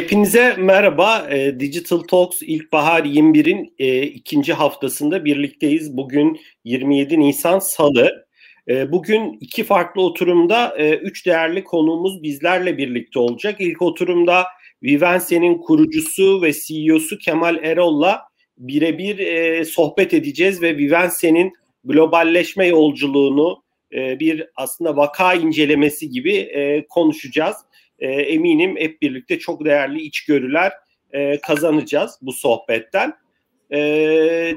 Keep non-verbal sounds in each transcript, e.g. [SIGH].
Hepinize merhaba. E, Digital Talks İlkbahar 21'in e, ikinci haftasında birlikteyiz. Bugün 27 Nisan Salı. E, bugün iki farklı oturumda e, üç değerli konuğumuz bizlerle birlikte olacak. İlk oturumda Vivense'nin kurucusu ve CEO'su Kemal Erol'la birebir e, sohbet edeceğiz ve Vivense'nin globalleşme yolculuğunu bir aslında vaka incelemesi gibi konuşacağız e, eminim hep birlikte çok değerli içgörüler e, kazanacağız bu sohbetten. E,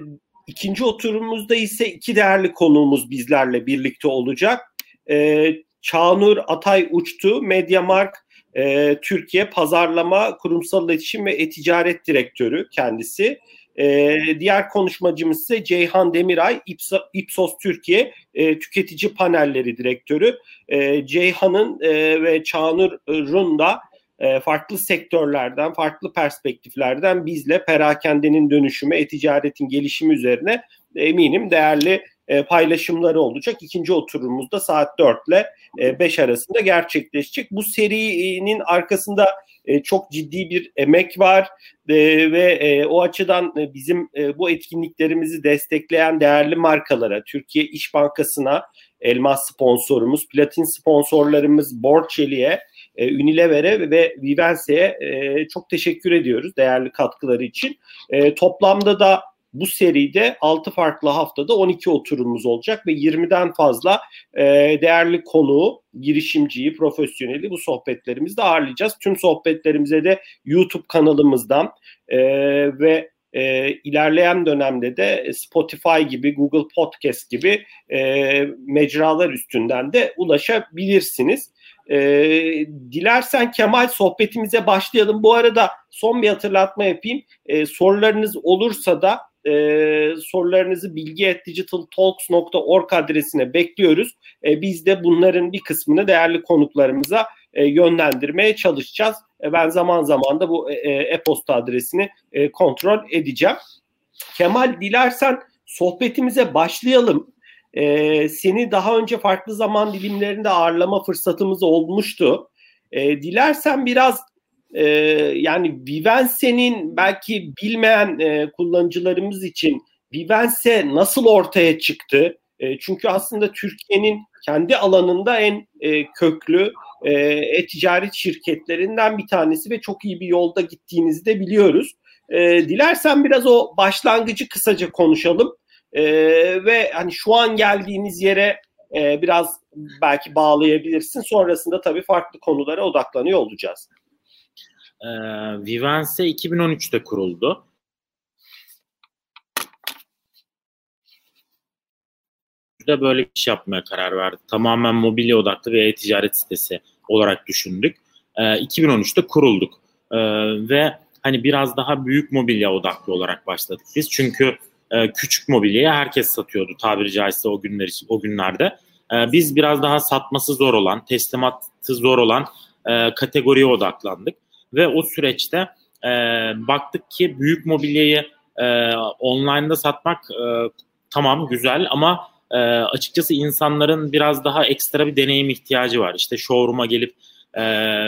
ikinci oturumumuzda ise iki değerli konuğumuz bizlerle birlikte olacak. E, Çağnur Atay Uçtu, Mediamark e, Türkiye Pazarlama Kurumsal İletişim ve E-Ticaret Direktörü kendisi. E, diğer konuşmacımız ise Ceyhan Demiray, Ipsos Türkiye e, Tüketici Panelleri Direktörü. E, Ceyhan'ın e, ve Çağnur'un da e, farklı sektörlerden, farklı perspektiflerden bizle perakendenin dönüşümü, e-ticaretin gelişimi üzerine eminim değerli e, paylaşımları olacak. İkinci oturumumuzda saat 4 ile e, 5 arasında gerçekleşecek. Bu serinin arkasında e, çok ciddi bir emek var e, ve e, o açıdan e, bizim e, bu etkinliklerimizi destekleyen değerli markalara, Türkiye İş Bankası'na, Elmas sponsorumuz, platin sponsorlarımız Borçeli'ye, e, Unilever'e ve Vivense'ye e, çok teşekkür ediyoruz değerli katkıları için. E, toplamda da bu seride 6 farklı haftada 12 oturumumuz olacak ve 20'den fazla e, değerli konuğu, girişimciyi, profesyoneli bu sohbetlerimizde ağırlayacağız. Tüm sohbetlerimize de YouTube kanalımızdan e, ve e, ilerleyen dönemde de Spotify gibi, Google Podcast gibi e, mecralar üstünden de ulaşabilirsiniz. E, dilersen Kemal sohbetimize başlayalım. Bu arada son bir hatırlatma yapayım. E, sorularınız olursa da e, sorularınızı bilgi.digitaltalks.org adresine bekliyoruz. E, biz de bunların bir kısmını değerli konuklarımıza e, yönlendirmeye çalışacağız. E, ben zaman zaman da bu e, e, e-posta adresini e, kontrol edeceğim. Kemal dilersen sohbetimize başlayalım. E, seni daha önce farklı zaman dilimlerinde ağırlama fırsatımız olmuştu. E, dilersen biraz e, yani Vivense'nin belki bilmeyen e, kullanıcılarımız için Vivense nasıl ortaya çıktı? E, çünkü aslında Türkiye'nin kendi alanında en e, köklü e, e-ticaret şirketlerinden bir tanesi ve çok iyi bir yolda gittiğinizi de biliyoruz. E, dilersen biraz o başlangıcı kısaca konuşalım e, ve hani şu an geldiğiniz yere e, biraz belki bağlayabilirsin. Sonrasında tabii farklı konulara odaklanıyor olacağız. E, Vivense 2013'te kuruldu. de böyle bir iş yapmaya karar verdik. Tamamen mobilya odaklı bir e-ticaret sitesi olarak düşündük. E, 2013'te kurulduk e, ve hani biraz daha büyük mobilya odaklı olarak başladık biz. Çünkü e, küçük mobilyayı herkes satıyordu tabiri caizse o günler o günlerde. E, biz biraz daha satması zor olan, teslimatı zor olan e, kategoriye odaklandık ve o süreçte e, baktık ki büyük mobilyayı e, online'da satmak e, tamam güzel ama e, açıkçası insanların biraz daha ekstra bir deneyim ihtiyacı var. İşte showroom'a gelip e,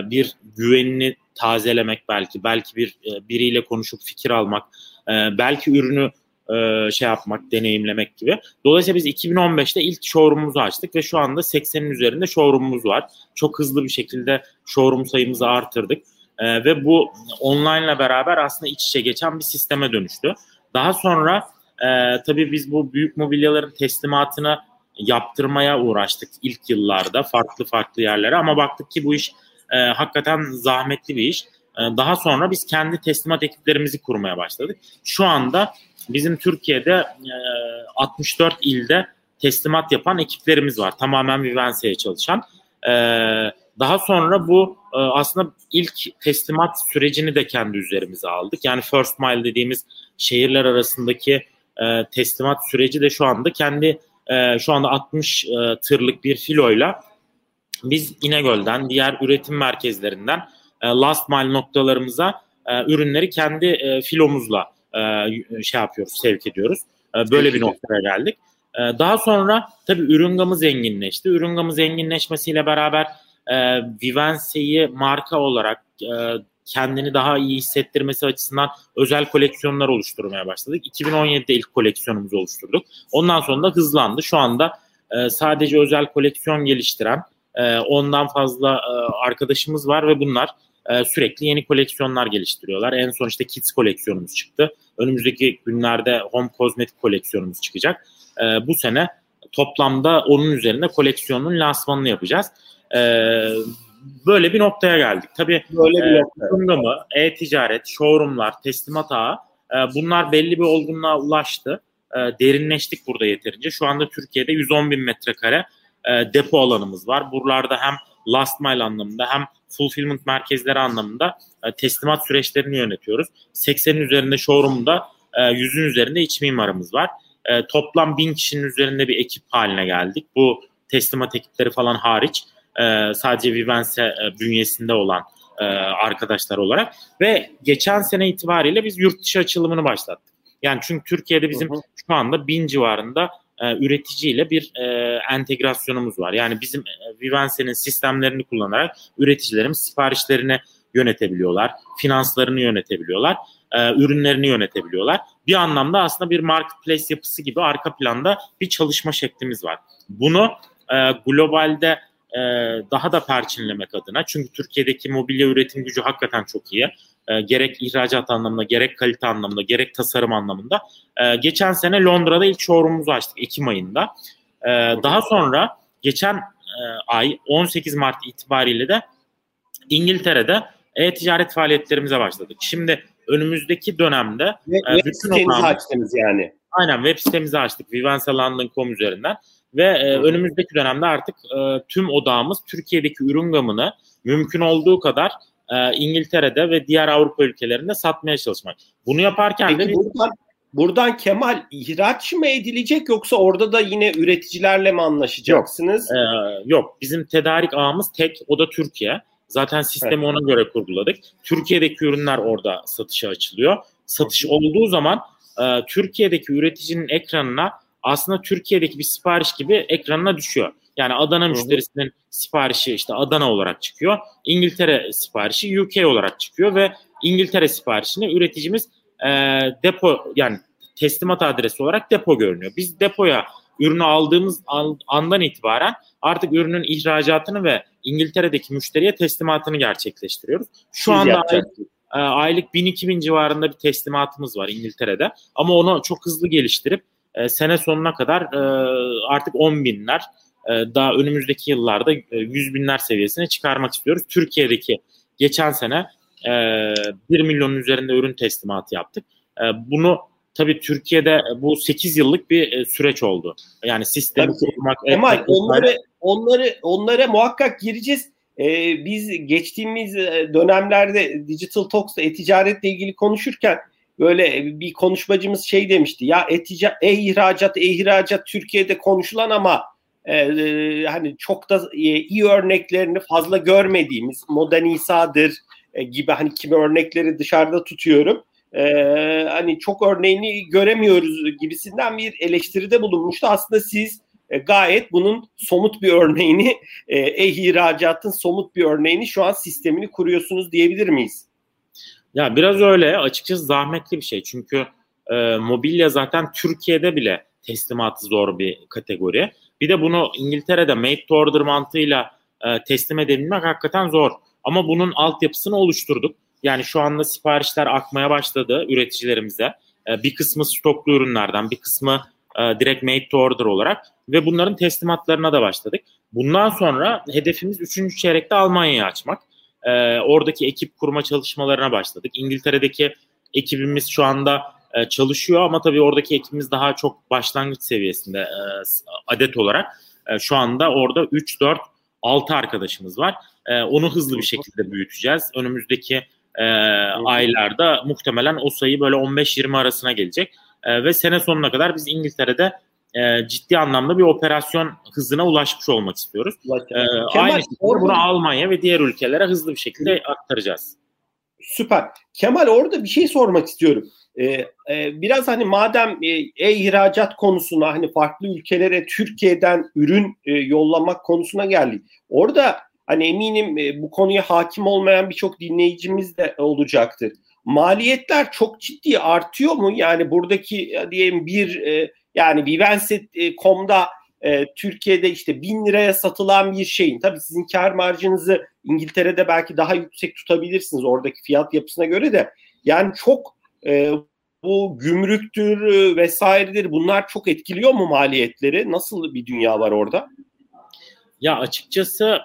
bir güvenini tazelemek belki, belki bir e, biriyle konuşup fikir almak, e, belki ürünü e, şey yapmak, deneyimlemek gibi. Dolayısıyla biz 2015'te ilk showroom'umuzu açtık ve şu anda 80'in üzerinde showroom'umuz var. Çok hızlı bir şekilde showroom sayımızı artırdık. E, ve bu online ile beraber aslında iç içe geçen bir sisteme dönüştü. Daha sonra e, tabii biz bu büyük mobilyaların teslimatını yaptırmaya uğraştık ilk yıllarda farklı farklı yerlere ama baktık ki bu iş e, hakikaten zahmetli bir iş. E, daha sonra biz kendi teslimat ekiplerimizi kurmaya başladık. Şu anda bizim Türkiye'de e, 64 ilde teslimat yapan ekiplerimiz var. Tamamen Vivense'ye çalışan. E, daha sonra bu e, aslında ilk teslimat sürecini de kendi üzerimize aldık. Yani first mile dediğimiz şehirler arasındaki e, teslimat süreci de şu anda kendi e, şu anda 60 e, tırlık bir filoyla biz İnegöl'den, diğer üretim merkezlerinden e, last mile noktalarımıza e, ürünleri kendi e, filomuzla e, şey yapıyoruz, sevk ediyoruz. E, böyle bir noktaya geldik. E, daha sonra tabii ürün gamı zenginleşti. Ürün gamı zenginleşmesiyle beraber e, Vivense'yi marka olarak e, kendini daha iyi hissettirmesi açısından özel koleksiyonlar oluşturmaya başladık. 2017'de ilk koleksiyonumuzu oluşturduk. Ondan sonra da hızlandı. Şu anda e, sadece özel koleksiyon geliştiren e, ondan fazla e, arkadaşımız var ve bunlar e, sürekli yeni koleksiyonlar geliştiriyorlar. En son işte Kids koleksiyonumuz çıktı. Önümüzdeki günlerde Home Cosmetic koleksiyonumuz çıkacak. E, bu sene toplamda onun üzerinde koleksiyonun lansmanını yapacağız. E, böyle bir noktaya geldik. Tabii böyle bir e, nokta. mı, e-ticaret, showroomlar, teslimat ağı e, bunlar belli bir olgunluğa ulaştı. E, derinleştik burada yeterince. Şu anda Türkiye'de 110 bin metrekare e, depo alanımız var. Buralarda hem last mile anlamında hem fulfillment merkezleri anlamında e, teslimat süreçlerini yönetiyoruz. 80'in üzerinde showroom'da e, 100'ün üzerinde iç mimarımız var. E, toplam 1000 kişinin üzerinde bir ekip haline geldik. Bu teslimat ekipleri falan hariç e, sadece Vivence e, bünyesinde olan e, arkadaşlar olarak ve geçen sene itibariyle biz yurt dışı açılımını başlattık. Yani çünkü Türkiye'de bizim hı hı. şu anda bin civarında e, üreticiyle bir e, entegrasyonumuz var. Yani bizim e, Vivense'nin sistemlerini kullanarak üreticilerimiz siparişlerini yönetebiliyorlar, finanslarını yönetebiliyorlar, e, ürünlerini yönetebiliyorlar. Bir anlamda aslında bir marketplace yapısı gibi arka planda bir çalışma şeklimiz var. Bunu e, globalde e, daha da perçinlemek adına çünkü Türkiye'deki mobilya üretim gücü hakikaten çok iyi. E, gerek ihracat anlamında, gerek kalite anlamında, gerek tasarım anlamında. E, geçen sene Londra'da ilk showroom'umuzu açtık Ekim ayında. E, daha sonra geçen e, ay 18 Mart itibariyle de İngiltere'de e-ticaret faaliyetlerimize başladık. Şimdi önümüzdeki dönemde Ve, e, bütün sitenizi açtınız yani. Aynen web sitemizi açtık vivensalondon.com üzerinden ve e, önümüzdeki dönemde artık e, tüm odağımız Türkiye'deki ürün gamını mümkün olduğu kadar e, İngiltere'de ve diğer Avrupa ülkelerinde satmaya çalışmak. Bunu yaparken Peki, de buradan, buradan Kemal ihraç mı edilecek yoksa orada da yine üreticilerle mi anlaşacaksınız? Yok, e, yok. bizim tedarik ağımız tek o da Türkiye. Zaten sistemi evet. ona göre kurguladık. Türkiye'deki ürünler orada satışa açılıyor. Satış olduğu zaman e, Türkiye'deki üreticinin ekranına aslında Türkiye'deki bir sipariş gibi ekranına düşüyor. Yani Adana müşterisinin siparişi işte Adana olarak çıkıyor. İngiltere siparişi UK olarak çıkıyor ve İngiltere siparişini üreticimiz e, depo yani teslimat adresi olarak depo görünüyor. Biz depoya ürünü aldığımız andan itibaren artık ürünün ihracatını ve İngiltere'deki müşteriye teslimatını gerçekleştiriyoruz. Şu Siz anda aylık, e, aylık 1000-2000 civarında bir teslimatımız var İngiltere'de ama onu çok hızlı geliştirip e, sene sonuna kadar e, artık 10 binler e, daha önümüzdeki yıllarda e, 100 binler seviyesine çıkarmak istiyoruz. Türkiye'deki geçen sene e, 1 milyonun üzerinde ürün teslimatı yaptık. E, bunu tabii Türkiye'de bu 8 yıllık bir e, süreç oldu. Yani sistemi kurmak. Kemal onları, onları, onlara muhakkak gireceğiz. Ee, biz geçtiğimiz e, dönemlerde Digital Talks'ta e-ticaretle ilgili konuşurken böyle bir konuşmacımız şey demişti ya e-ihracat, e-ihracat Türkiye'de konuşulan ama e, e, hani çok da e, iyi örneklerini fazla görmediğimiz Modern İsa'dır e, gibi hani kimi örnekleri dışarıda tutuyorum. E, hani çok örneğini göremiyoruz gibisinden bir eleştiride bulunmuştu. Aslında siz e, gayet bunun somut bir örneğini, e, e-ihracatın somut bir örneğini şu an sistemini kuruyorsunuz diyebilir miyiz? Ya biraz öyle açıkçası zahmetli bir şey. Çünkü e, mobilya zaten Türkiye'de bile teslimatı zor bir kategori. Bir de bunu İngiltere'de made to order mantığıyla e, teslim edebilmek hakikaten zor. Ama bunun altyapısını oluşturduk. Yani şu anda siparişler akmaya başladı üreticilerimize. E, bir kısmı stoklu ürünlerden, bir kısmı e, direkt made to order olarak ve bunların teslimatlarına da başladık. Bundan sonra hedefimiz 3. çeyrekte Almanya'yı açmak. E, oradaki ekip kurma çalışmalarına başladık. İngiltere'deki ekibimiz şu anda e, çalışıyor ama tabii oradaki ekibimiz daha çok başlangıç seviyesinde e, adet olarak. E, şu anda orada 3, 4, 6 arkadaşımız var. E, onu hızlı bir şekilde büyüteceğiz. Önümüzdeki e, aylarda muhtemelen o sayı böyle 15-20 arasına gelecek. E, ve sene sonuna kadar biz İngiltere'de e, ciddi anlamda bir operasyon hızına ulaşmış olmak istiyoruz. E, aynı şekilde bunu Almanya ve diğer ülkelere hızlı bir şekilde aktaracağız. Süper. Kemal orada bir şey sormak istiyorum. Ee, e, biraz hani madem e, e-ihracat konusuna hani farklı ülkelere Türkiye'den ürün e, yollamak konusuna geldik. Orada hani eminim e, bu konuya hakim olmayan birçok dinleyicimiz de olacaktır. Maliyetler çok ciddi artıyor mu? Yani buradaki diyelim bir e, yani Vivenset.com'da e, Türkiye'de işte bin liraya satılan bir şeyin tabii sizin kar marjınızı İngiltere'de belki daha yüksek tutabilirsiniz oradaki fiyat yapısına göre de yani çok e, bu gümrüktür vesairedir bunlar çok etkiliyor mu maliyetleri? Nasıl bir dünya var orada? Ya açıkçası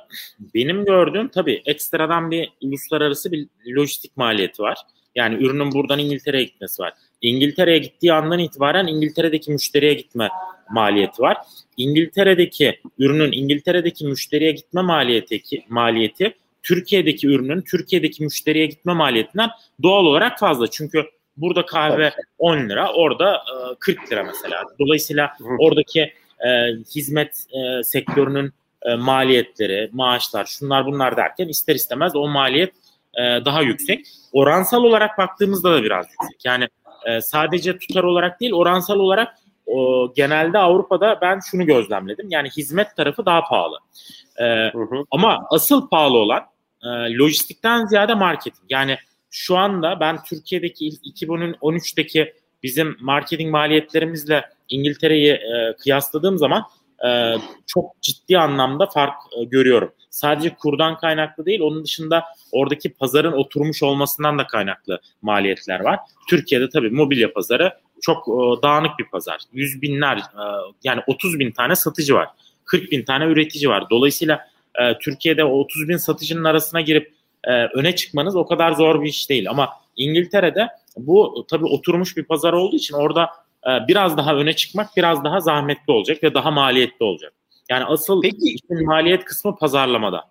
benim gördüğüm tabii ekstradan bir uluslararası bir lojistik maliyeti var. Yani ürünün buradan İngiltere'ye gitmesi var. İngiltere'ye gittiği andan itibaren İngiltere'deki müşteriye gitme maliyeti var. İngiltere'deki ürünün İngiltere'deki müşteriye gitme maliyeti maliyeti Türkiye'deki ürünün Türkiye'deki müşteriye gitme maliyetinden doğal olarak fazla. Çünkü burada kahve 10 lira, orada 40 e, lira mesela. Dolayısıyla oradaki e, hizmet e, sektörünün e, maliyetleri, maaşlar, şunlar bunlar derken ister istemez o maliyet e, daha yüksek. Oransal olarak baktığımızda da biraz yüksek. Yani e, sadece tutar olarak değil, oransal olarak o, genelde Avrupa'da ben şunu gözlemledim. Yani hizmet tarafı daha pahalı. E, hı hı. Ama asıl pahalı olan e, lojistikten ziyade marketing. Yani şu anda ben Türkiye'deki 2013'teki bizim marketing maliyetlerimizle İngiltere'yi e, kıyasladığım zaman e, çok ciddi anlamda fark e, görüyorum. Sadece kurdan kaynaklı değil, onun dışında oradaki pazarın oturmuş olmasından da kaynaklı maliyetler var. Türkiye'de tabii mobilya pazarı çok e, dağınık bir pazar. Yüz binler, e, yani 30 bin tane satıcı var. 40 bin tane üretici var. Dolayısıyla e, Türkiye'de o 30 bin satıcının arasına girip öne çıkmanız o kadar zor bir iş değil. Ama İngiltere'de bu tabii oturmuş bir pazar olduğu için orada biraz daha öne çıkmak biraz daha zahmetli olacak ve daha maliyetli olacak. Yani asıl peki, işin maliyet kısmı pazarlamada.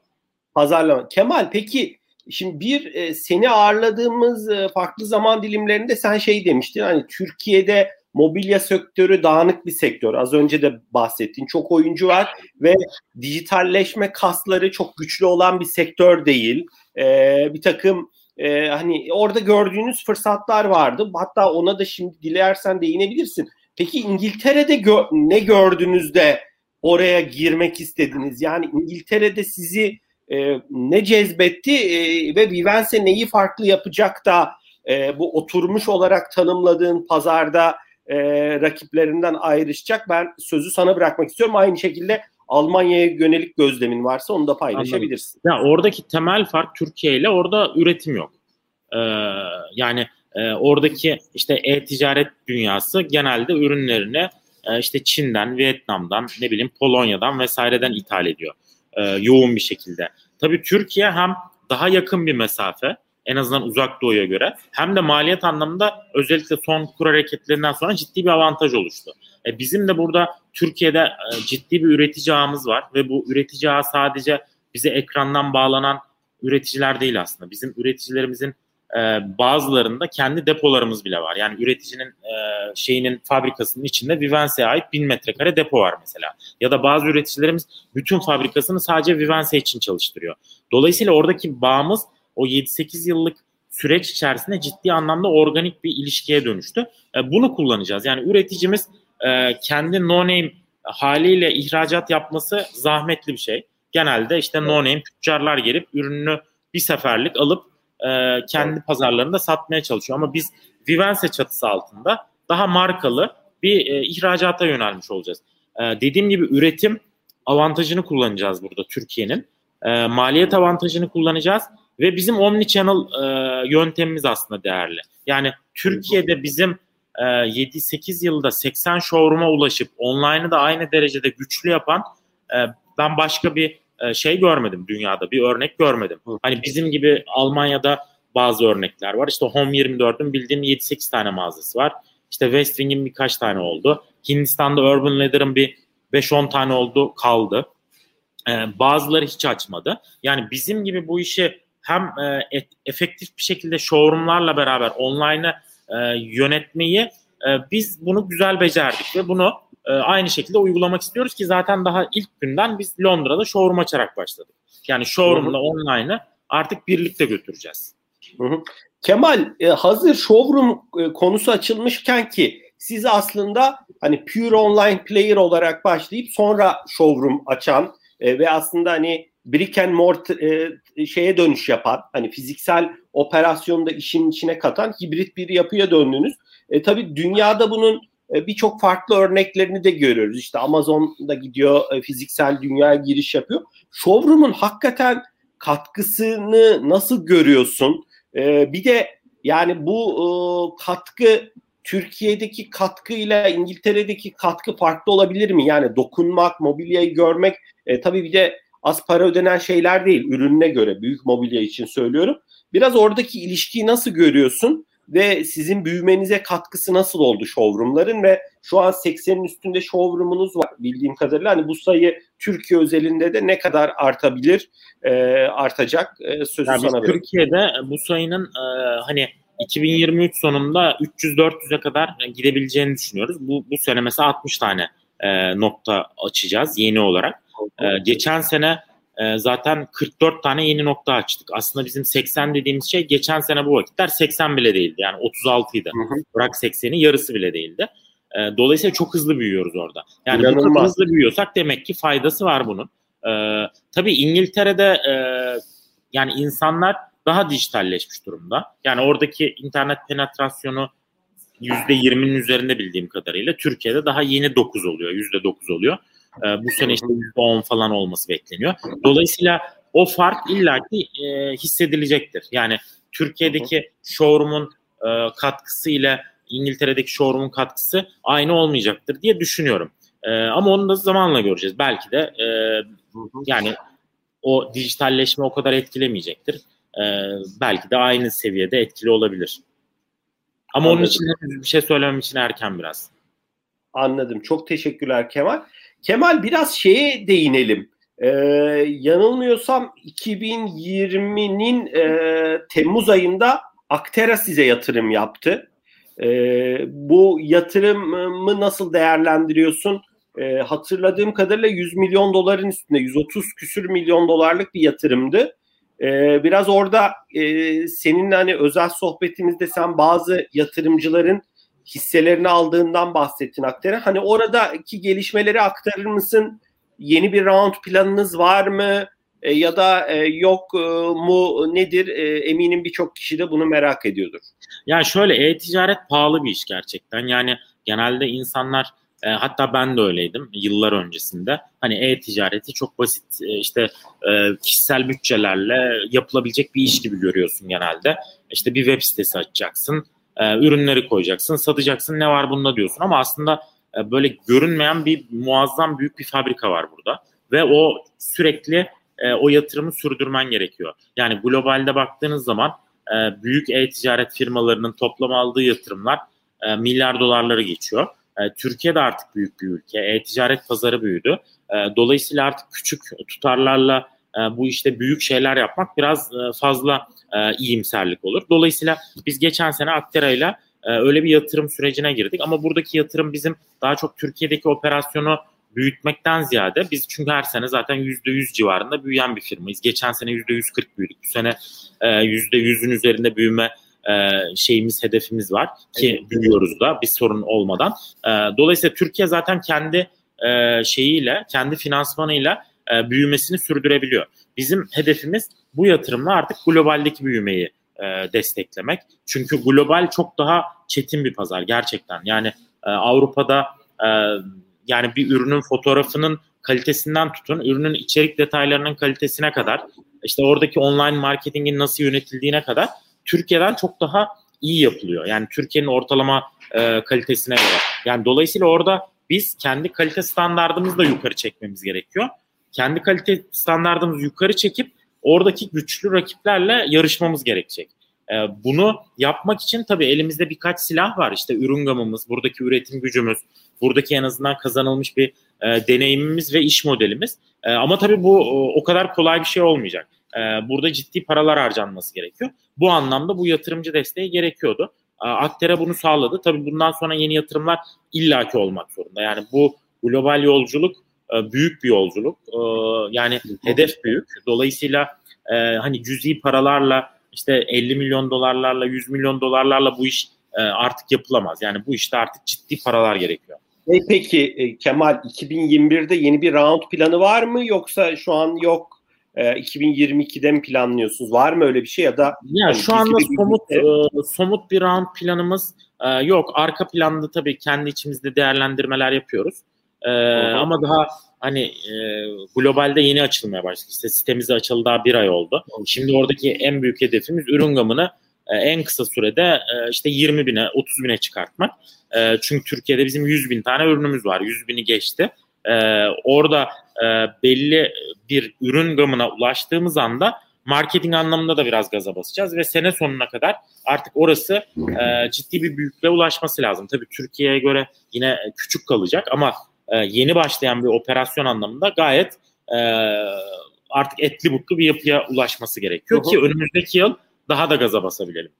Pazarlama. Kemal peki şimdi bir e, seni ağırladığımız e, farklı zaman dilimlerinde sen şey demiştin hani Türkiye'de mobilya sektörü dağınık bir sektör. Az önce de bahsettin. Çok oyuncu var ve dijitalleşme kasları çok güçlü olan bir sektör değil. Ee, bir takım e, hani orada gördüğünüz fırsatlar vardı. Hatta ona da şimdi dilersen değinebilirsin. Peki İngiltere'de gö- ne gördünüz de oraya girmek istediniz? Yani İngiltere'de sizi e, ne cezbetti e, ve Vivense neyi farklı yapacak da e, bu oturmuş olarak tanımladığın pazarda e, rakiplerinden ayrışacak? Ben sözü sana bırakmak istiyorum. Aynı şekilde Almanya'ya yönelik gözlemin varsa onu da paylaşabilirsin. Ya oradaki temel fark Türkiye ile orada üretim yok. Ee, yani e, oradaki işte e-ticaret dünyası genelde ürünlerini e, işte Çin'den, Vietnam'dan, ne bileyim Polonya'dan vesaireden ithal ediyor. E, yoğun bir şekilde. Tabii Türkiye hem daha yakın bir mesafe en azından uzak doğuya göre hem de maliyet anlamında özellikle son kur hareketlerinden sonra ciddi bir avantaj oluştu. E, bizim de burada Türkiye'de e, ciddi bir üretici ağımız var ve bu üretici ağı sadece bize ekrandan bağlanan üreticiler değil aslında. Bizim üreticilerimizin e, bazılarında kendi depolarımız bile var. Yani üreticinin e, şeyinin fabrikasının içinde Vivense'ye ait 1000 metrekare depo var mesela. Ya da bazı üreticilerimiz bütün fabrikasını sadece Vivense için çalıştırıyor. Dolayısıyla oradaki bağımız o 7-8 yıllık süreç içerisinde ciddi anlamda organik bir ilişkiye dönüştü. E, bunu kullanacağız. Yani üreticimiz e, kendi no-name haliyle ihracat yapması zahmetli bir şey. Genelde işte no-name tüccarlar gelip ürününü bir seferlik alıp e, kendi pazarlarında satmaya çalışıyor. Ama biz Vivense çatısı altında daha markalı bir e, ihracata yönelmiş olacağız. E, dediğim gibi üretim avantajını kullanacağız burada Türkiye'nin. E, maliyet avantajını kullanacağız ve bizim omni channel e, yöntemimiz aslında değerli. Yani Türkiye'de bizim e, 7-8 yılda 80 showroom'a ulaşıp online'ı da aynı derecede güçlü yapan e, ben başka bir e, şey görmedim dünyada. Bir örnek görmedim. Hani bizim gibi Almanya'da bazı örnekler var. İşte Home 24'ün bildiğim 7-8 tane mağazası var. İşte Westwing'in birkaç tane oldu. Hindistan'da Urban Leather'ın bir 5-10 tane oldu kaldı. Ee, bazıları hiç açmadı. Yani bizim gibi bu işi hem e, efektif bir şekilde showroomlarla beraber online'ı e, yönetmeyi biz bunu güzel becerdik ve bunu e, aynı şekilde uygulamak istiyoruz ki zaten daha ilk günden biz Londra'da showroom açarak başladık. Yani showroom'la online'ı artık birlikte götüreceğiz. Hı hı. Kemal e, hazır showroom e, konusu açılmışken ki siz aslında hani pure online player olarak başlayıp sonra showroom açan ve aslında hani brick and mortar e, şeye dönüş yapan hani fiziksel operasyonu da işin içine katan hibrit bir yapıya döndünüz. E, tabii dünyada bunun e, birçok farklı örneklerini de görüyoruz. İşte Amazon'da gidiyor e, fiziksel dünyaya giriş yapıyor. Showroom'un hakikaten katkısını nasıl görüyorsun? E, bir de yani bu katkı Türkiye'deki katkıyla İngiltere'deki katkı farklı olabilir mi? Yani dokunmak, mobilyayı görmek e, tabii bir de az para ödenen şeyler değil ürününe göre büyük mobilya için söylüyorum. Biraz oradaki ilişkiyi nasıl görüyorsun ve sizin büyümenize katkısı nasıl oldu showroomların ve şu an 80'in üstünde showroomunuz var bildiğim kadarıyla. Hani bu sayı Türkiye özelinde de ne kadar artabilir, e, artacak e, sözü yani sana Türkiye'de bu sayının e, hani 2023 sonunda 300-400'e kadar gidebileceğini düşünüyoruz. Bu, bu sene mesela 60 tane e, nokta açacağız yeni olarak. E, geçen sene e, zaten 44 tane yeni nokta açtık. Aslında bizim 80 dediğimiz şey geçen sene bu vakitler 80 bile değildi. Yani 36 idi. Bırak 80'i yarısı bile değildi. E, dolayısıyla çok hızlı büyüyoruz orada. Yani İnanılmaz. bu kadar hızlı büyüyorsak demek ki faydası var bunun. E, tabii İngiltere'de e, yani insanlar daha dijitalleşmiş durumda. Yani oradaki internet penetrasyonu %20'nin üzerinde bildiğim kadarıyla. Türkiye'de daha yeni 9 oluyor, %9 oluyor. Ee, bu sene işte %10 falan olması bekleniyor. Dolayısıyla o fark illaki e, hissedilecektir. Yani Türkiye'deki showroom'un e, katkısı ile İngiltere'deki showroom'un katkısı aynı olmayacaktır diye düşünüyorum. E, ama onu da zamanla göreceğiz. Belki de e, yani o dijitalleşme o kadar etkilemeyecektir e, belki de aynı seviyede etkili olabilir. Ama Anladım. onun için bir şey söylemem için erken biraz. Anladım. Çok teşekkürler Kemal. Kemal biraz şeye değinelim. Ee, yanılmıyorsam 2020'nin e, Temmuz ayında Aktera size yatırım yaptı. Ee, bu yatırımı nasıl değerlendiriyorsun? Ee, hatırladığım kadarıyla 100 milyon doların üstünde 130 küsür milyon dolarlık bir yatırımdı. Ee, biraz orada e, seninle hani özel sohbetimizde sen bazı yatırımcıların hisselerini aldığından bahsettin Aktar'a. Hani oradaki gelişmeleri aktarır mısın? Yeni bir round planınız var mı? E, ya da e, yok e, mu nedir? E, eminim birçok kişi de bunu merak ediyordur. Ya şöyle e-ticaret pahalı bir iş gerçekten. Yani genelde insanlar e, hatta ben de öyleydim yıllar öncesinde. Hani e-ticareti çok basit e, işte e, kişisel bütçelerle yapılabilecek bir iş gibi görüyorsun genelde. İşte bir web sitesi açacaksın, e, ürünleri koyacaksın, satacaksın ne var bunda diyorsun. Ama aslında e, böyle görünmeyen bir muazzam büyük bir fabrika var burada. Ve o sürekli e, o yatırımı sürdürmen gerekiyor. Yani globalde baktığınız zaman e, büyük e-ticaret firmalarının toplam aldığı yatırımlar e, milyar dolarları geçiyor. E, Türkiye de artık büyük bir ülke. E-ticaret pazarı büyüdü. E, dolayısıyla artık küçük tutarlarla e, bu işte büyük şeyler yapmak biraz fazla iyimserlik olur. Dolayısıyla biz geçen sene Aktera ile öyle bir yatırım sürecine girdik. Ama buradaki yatırım bizim daha çok Türkiye'deki operasyonu büyütmekten ziyade biz çünkü her sene zaten %100 civarında büyüyen bir firmayız. Geçen sene %140 büyüdük. Bu sene %100'ün üzerinde büyüme e, şeyimiz, hedefimiz var ki evet. büyüyoruz da bir sorun olmadan. E, dolayısıyla Türkiye zaten kendi e, şeyiyle, kendi finansmanıyla e, büyümesini sürdürebiliyor. Bizim hedefimiz bu yatırımla artık globaldeki büyümeyi e, desteklemek. Çünkü global çok daha çetin bir pazar gerçekten. Yani e, Avrupa'da e, yani bir ürünün fotoğrafının kalitesinden tutun, ürünün içerik detaylarının kalitesine kadar, işte oradaki online marketingin nasıl yönetildiğine kadar Türkiye'den çok daha iyi yapılıyor. Yani Türkiye'nin ortalama e, kalitesine göre. Yani dolayısıyla orada biz kendi kalite standartımızı da yukarı çekmemiz gerekiyor. Kendi kalite standartımızı yukarı çekip oradaki güçlü rakiplerle yarışmamız gerekecek. E, bunu yapmak için tabii elimizde birkaç silah var. İşte ürün gamımız, buradaki üretim gücümüz, buradaki en azından kazanılmış bir e, deneyimimiz ve iş modelimiz. E, ama tabii bu o kadar kolay bir şey olmayacak. E, burada ciddi paralar harcanması gerekiyor. Bu anlamda bu yatırımcı desteği gerekiyordu. E, Akter'e bunu sağladı. Tabii bundan sonra yeni yatırımlar illaki olmak zorunda. Yani bu global yolculuk e, büyük bir yolculuk. E, yani hedef büyük. Dolayısıyla e, hani cüzi paralarla işte 50 milyon dolarlarla 100 milyon dolarlarla bu iş e, artık yapılamaz. Yani bu işte artık ciddi paralar gerekiyor. E peki e, Kemal 2021'de yeni bir round planı var mı yoksa şu an yok e, 2022'de mi planlıyorsunuz? Var mı öyle bir şey ya da ya hani şu anda somut e, somut bir round planımız e, yok. Arka planda tabii kendi içimizde değerlendirmeler yapıyoruz. E, ama daha hani e, globalde yeni açılmaya başladı. İşte sitemizi açıldı daha bir ay oldu. Şimdi oradaki en büyük hedefimiz ürün gamını e, en kısa sürede e, işte 20 bine 30 bine çıkartmak. E, çünkü Türkiye'de bizim 100 bin tane ürünümüz var. 100 bini geçti. orada belli bir ürün gamına ulaştığımız anda marketing anlamında da biraz gaza basacağız ve sene sonuna kadar artık orası ciddi bir büyüklüğe ulaşması lazım. Tabii Türkiye'ye göre yine küçük kalacak ama yeni başlayan bir operasyon anlamında gayet artık etli butlu bir yapıya ulaşması gerekiyor ki önümüzdeki yıl daha da gaza basabilelim.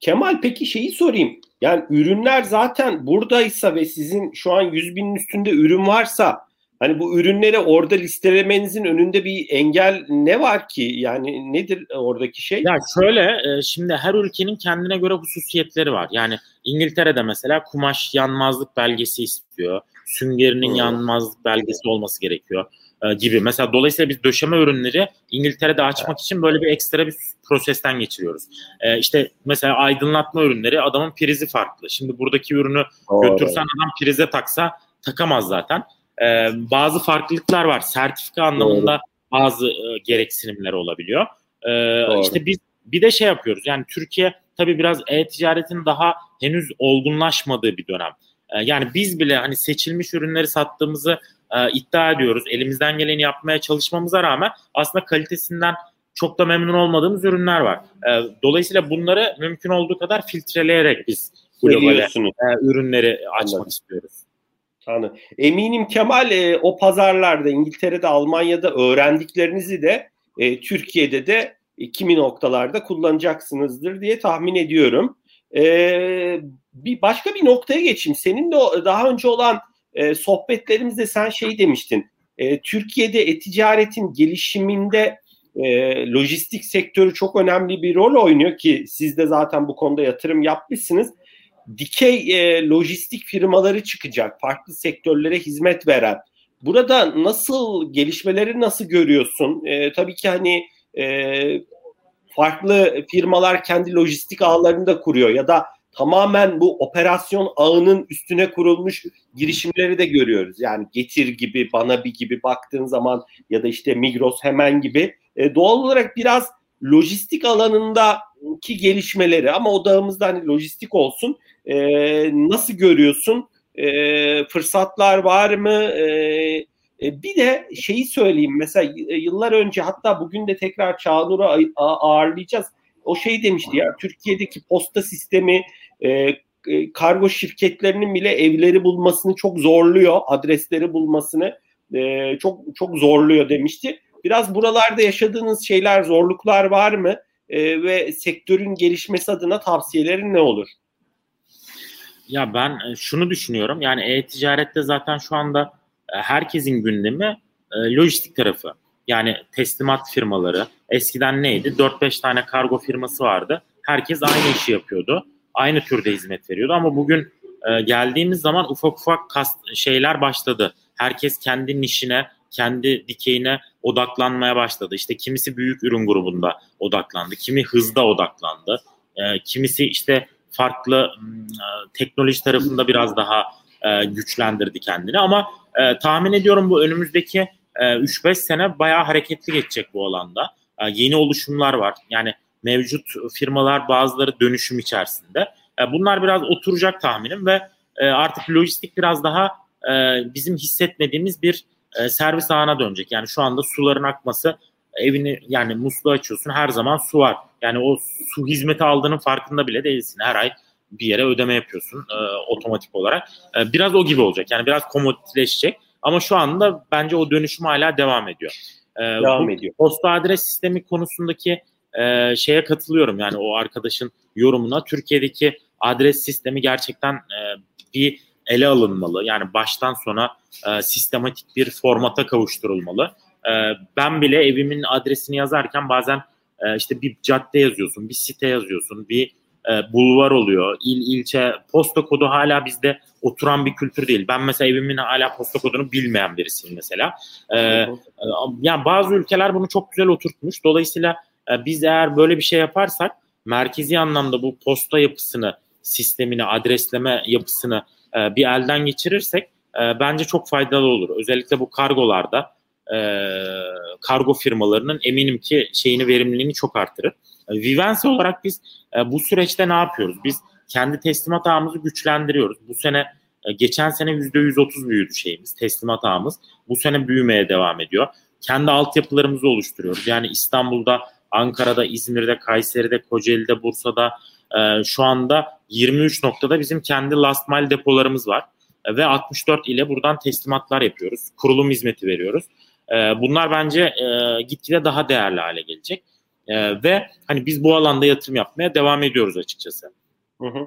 Kemal peki şeyi sorayım. Yani ürünler zaten buradaysa ve sizin şu an 100 binin üstünde ürün varsa hani bu ürünleri orada listelemenizin önünde bir engel ne var ki? Yani nedir oradaki şey? Ya şöyle e, şimdi her ülkenin kendine göre hususiyetleri var. Yani İngiltere'de mesela kumaş yanmazlık belgesi istiyor. Süngerinin hmm. yanmazlık belgesi olması gerekiyor. E, gibi. Mesela dolayısıyla biz döşeme ürünleri İngiltere'de açmak için böyle bir ekstra bir prosesten geçiriyoruz. E, işte mesela aydınlatma ürünleri adamın prizi farklı. Şimdi buradaki ürünü Doğru. götürsen adam prize taksa takamaz zaten. E, bazı farklılıklar var. Sertifika anlamında Doğru. bazı e, gereksinimler olabiliyor. E, Doğru. biz bir de şey yapıyoruz. Yani Türkiye tabii biraz e-ticaretin daha henüz olgunlaşmadığı bir dönem. E, yani biz bile hani seçilmiş ürünleri sattığımızı e, iddia ediyoruz. Elimizden geleni yapmaya çalışmamıza rağmen aslında kalitesinden çok da memnun olmadığımız ürünler var. E, dolayısıyla bunları mümkün olduğu kadar filtreleyerek biz globale e, ürünleri açmak Anladım. istiyoruz. Anladım. Eminim Kemal e, o pazarlarda İngiltere'de, Almanya'da öğrendiklerinizi de e, Türkiye'de de e, kimi noktalarda kullanacaksınızdır diye tahmin ediyorum. E, bir başka bir noktaya geçeyim. Senin de daha önce olan e, sohbetlerimizde sen şey demiştin. E, Türkiye'de e-ticaretin gelişiminde e, lojistik sektörü çok önemli bir rol oynuyor ki siz de zaten bu konuda yatırım yapmışsınız. Dikey e, lojistik firmaları çıkacak, farklı sektörlere hizmet veren. Burada nasıl gelişmeleri nasıl görüyorsun? E, tabii ki hani e, farklı firmalar kendi lojistik ağlarını da kuruyor ya da tamamen bu operasyon ağının üstüne kurulmuş girişimleri de görüyoruz. Yani Getir gibi, Bana bir gibi baktığın zaman ya da işte Migros hemen gibi e, doğal olarak biraz lojistik alanındaki gelişmeleri ama odağımızda hani lojistik olsun e, nasıl görüyorsun? E, fırsatlar var mı? E, e, bir de şeyi söyleyeyim mesela yıllar önce hatta bugün de tekrar Çağnur'u ağırlayacağız. O şey demişti ya Türkiye'deki posta sistemi e, e, kargo şirketlerinin bile evleri bulmasını çok zorluyor, adresleri bulmasını e, çok çok zorluyor demişti. Biraz buralarda yaşadığınız şeyler, zorluklar var mı? E, ve sektörün gelişmesi adına tavsiyelerin ne olur? Ya ben şunu düşünüyorum. Yani e-ticarette zaten şu anda herkesin gündemi lojistik tarafı. Yani teslimat firmaları. Eskiden neydi? 4-5 tane kargo firması vardı. Herkes aynı işi yapıyordu aynı türde hizmet veriyordu ama bugün e, geldiğimiz zaman ufak ufak kast, şeyler başladı. Herkes kendi nişine, kendi dikeyine odaklanmaya başladı. İşte kimisi büyük ürün grubunda odaklandı, kimi hızda odaklandı, e, kimisi işte farklı e, teknoloji tarafında biraz daha e, güçlendirdi kendini ama e, tahmin ediyorum bu önümüzdeki e, 3-5 sene bayağı hareketli geçecek bu alanda. E, yeni oluşumlar var. Yani mevcut firmalar bazıları dönüşüm içerisinde. E, bunlar biraz oturacak tahminim ve e, artık lojistik biraz daha e, bizim hissetmediğimiz bir servis ağına dönecek. Yani şu anda suların akması evini yani musluğu açıyorsun her zaman su var. Yani o su hizmeti aldığının farkında bile değilsin. Her ay bir yere ödeme yapıyorsun e, otomatik olarak. E, biraz o gibi olacak. Yani biraz komoditleşecek. Ama şu anda bence o dönüşüm hala devam ediyor. E, devam ediyor. Posta adres sistemi konusundaki e, şeye katılıyorum yani o arkadaşın yorumuna. Türkiye'deki adres sistemi gerçekten e, bir ele alınmalı. Yani baştan sona e, sistematik bir formata kavuşturulmalı. E, ben bile evimin adresini yazarken bazen e, işte bir cadde yazıyorsun, bir site yazıyorsun, bir e, bulvar oluyor. İl, ilçe, posta kodu hala bizde oturan bir kültür değil. Ben mesela evimin hala posta kodunu bilmeyen birisiyim mesela. E, e, yani bazı ülkeler bunu çok güzel oturtmuş. Dolayısıyla e, biz eğer böyle bir şey yaparsak merkezi anlamda bu posta yapısını, sistemini, adresleme yapısını e, bir elden geçirirsek e, bence çok faydalı olur. Özellikle bu kargolarda kargo firmalarının eminim ki şeyini verimliliğini çok artırır. Vivense olarak biz bu süreçte ne yapıyoruz? Biz kendi teslimat ağımızı güçlendiriyoruz. Bu sene geçen sene %130 büyüdü şeyimiz, teslimat ağımız. Bu sene büyümeye devam ediyor. Kendi altyapılarımızı oluşturuyoruz. Yani İstanbul'da, Ankara'da, İzmir'de, Kayseri'de, Kocaeli'de, Bursa'da e, şu anda 23 noktada bizim kendi last mile depolarımız var. E, ve 64 ile buradan teslimatlar yapıyoruz. Kurulum hizmeti veriyoruz. E, bunlar bence e, gitgide daha değerli hale gelecek. E, ve hani biz bu alanda yatırım yapmaya devam ediyoruz açıkçası. Hı hı.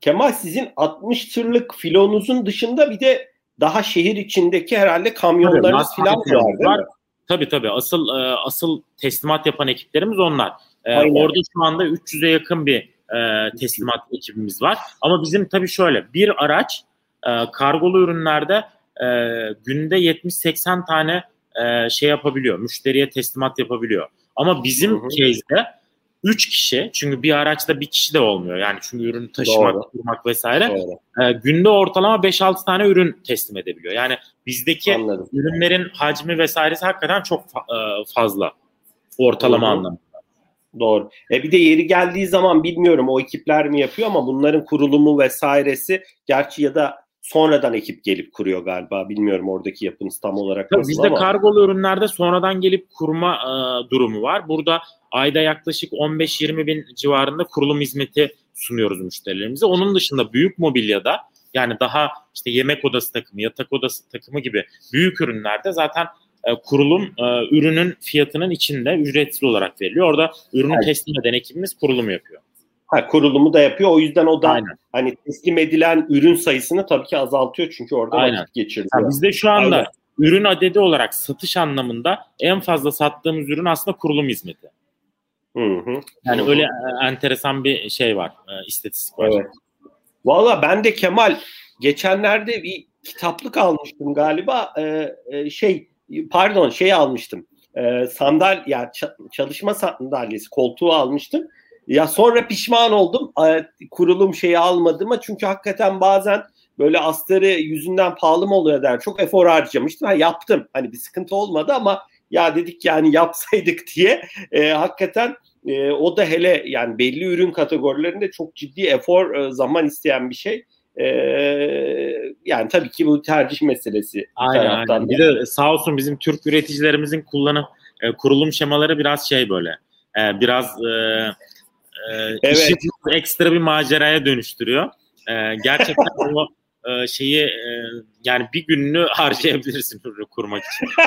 Kemal sizin 60 tırlık filonuzun dışında bir de daha şehir içindeki herhalde kamyonlarınız falan var değil var. Tabii tabii. Asıl e, asıl teslimat yapan ekiplerimiz onlar. E, orada şu anda 300'e yakın bir e, teslimat ekibimiz var. Ama bizim tabii şöyle bir araç e, kargolu ürünlerde e, günde 70-80 tane e, şey yapabiliyor. Müşteriye teslimat yapabiliyor. Ama bizim case'de 3 kişi çünkü bir araçta bir kişi de olmuyor. Yani çünkü ürünü taşımak, Doğru. kurmak vesaire. E, günde ortalama 5-6 tane ürün teslim edebiliyor. Yani bizdeki Anladım. ürünlerin hacmi vesairesi hakikaten çok fa- e, fazla ortalama Doğru. anlamında. Doğru. E bir de yeri geldiği zaman bilmiyorum o ekipler mi yapıyor ama bunların kurulumu vesairesi gerçi ya da sonradan ekip gelip kuruyor galiba. Bilmiyorum oradaki yapınız tam olarak Tabii nasıl bizde ama. kargolu ürünlerde sonradan gelip kurma e, durumu var. Burada ayda yaklaşık 15-20 bin civarında kurulum hizmeti sunuyoruz müşterilerimize. Onun dışında büyük mobilyada yani daha işte yemek odası takımı, yatak odası takımı gibi büyük ürünlerde zaten e, kurulum e, ürünün fiyatının içinde ücretsiz olarak veriliyor. Orada ürünü evet. teslim eden ekibimiz kurulum yapıyor. Ha, kurulumu da yapıyor. O yüzden o da Aynen. hani teslim edilen ürün sayısını tabii ki azaltıyor çünkü orada Aynen. vakit geçiriyor. Yani bizde şu anda Aynen. ürün adedi olarak satış anlamında en fazla sattığımız ürün aslında kurulum hizmeti. Hı hı. Yani hı hı. öyle e, enteresan bir şey var, e, istatistik var. Evet. Valla ben de Kemal geçenlerde bir kitaplık almıştım galiba. Ee, şey pardon şey almıştım. Ee, sandal ya çalışma sandalyesi koltuğu almıştım. Ya sonra pişman oldum kurulum şeyi almadığıma çünkü hakikaten bazen böyle astarı yüzünden pahalı mı oluyor der. Çok efor harcamıştım. Ha, yaptım. Hani bir sıkıntı olmadı ama ya dedik yani yapsaydık [LAUGHS] diye e, hakikaten e, o da hele yani belli ürün kategorilerinde çok ciddi efor e, zaman isteyen bir şey. E, yani tabii ki bu tercih meselesi. Aynen, aynen. Bir de sağ olsun bizim Türk üreticilerimizin kullanım e, kurulum şemaları biraz şey böyle e, biraz e, e, evet. işi ekstra bir maceraya dönüştürüyor. E, gerçekten [LAUGHS] o e, şeyi e, yani bir gününü harcayabilirsin kurmak için. [LAUGHS]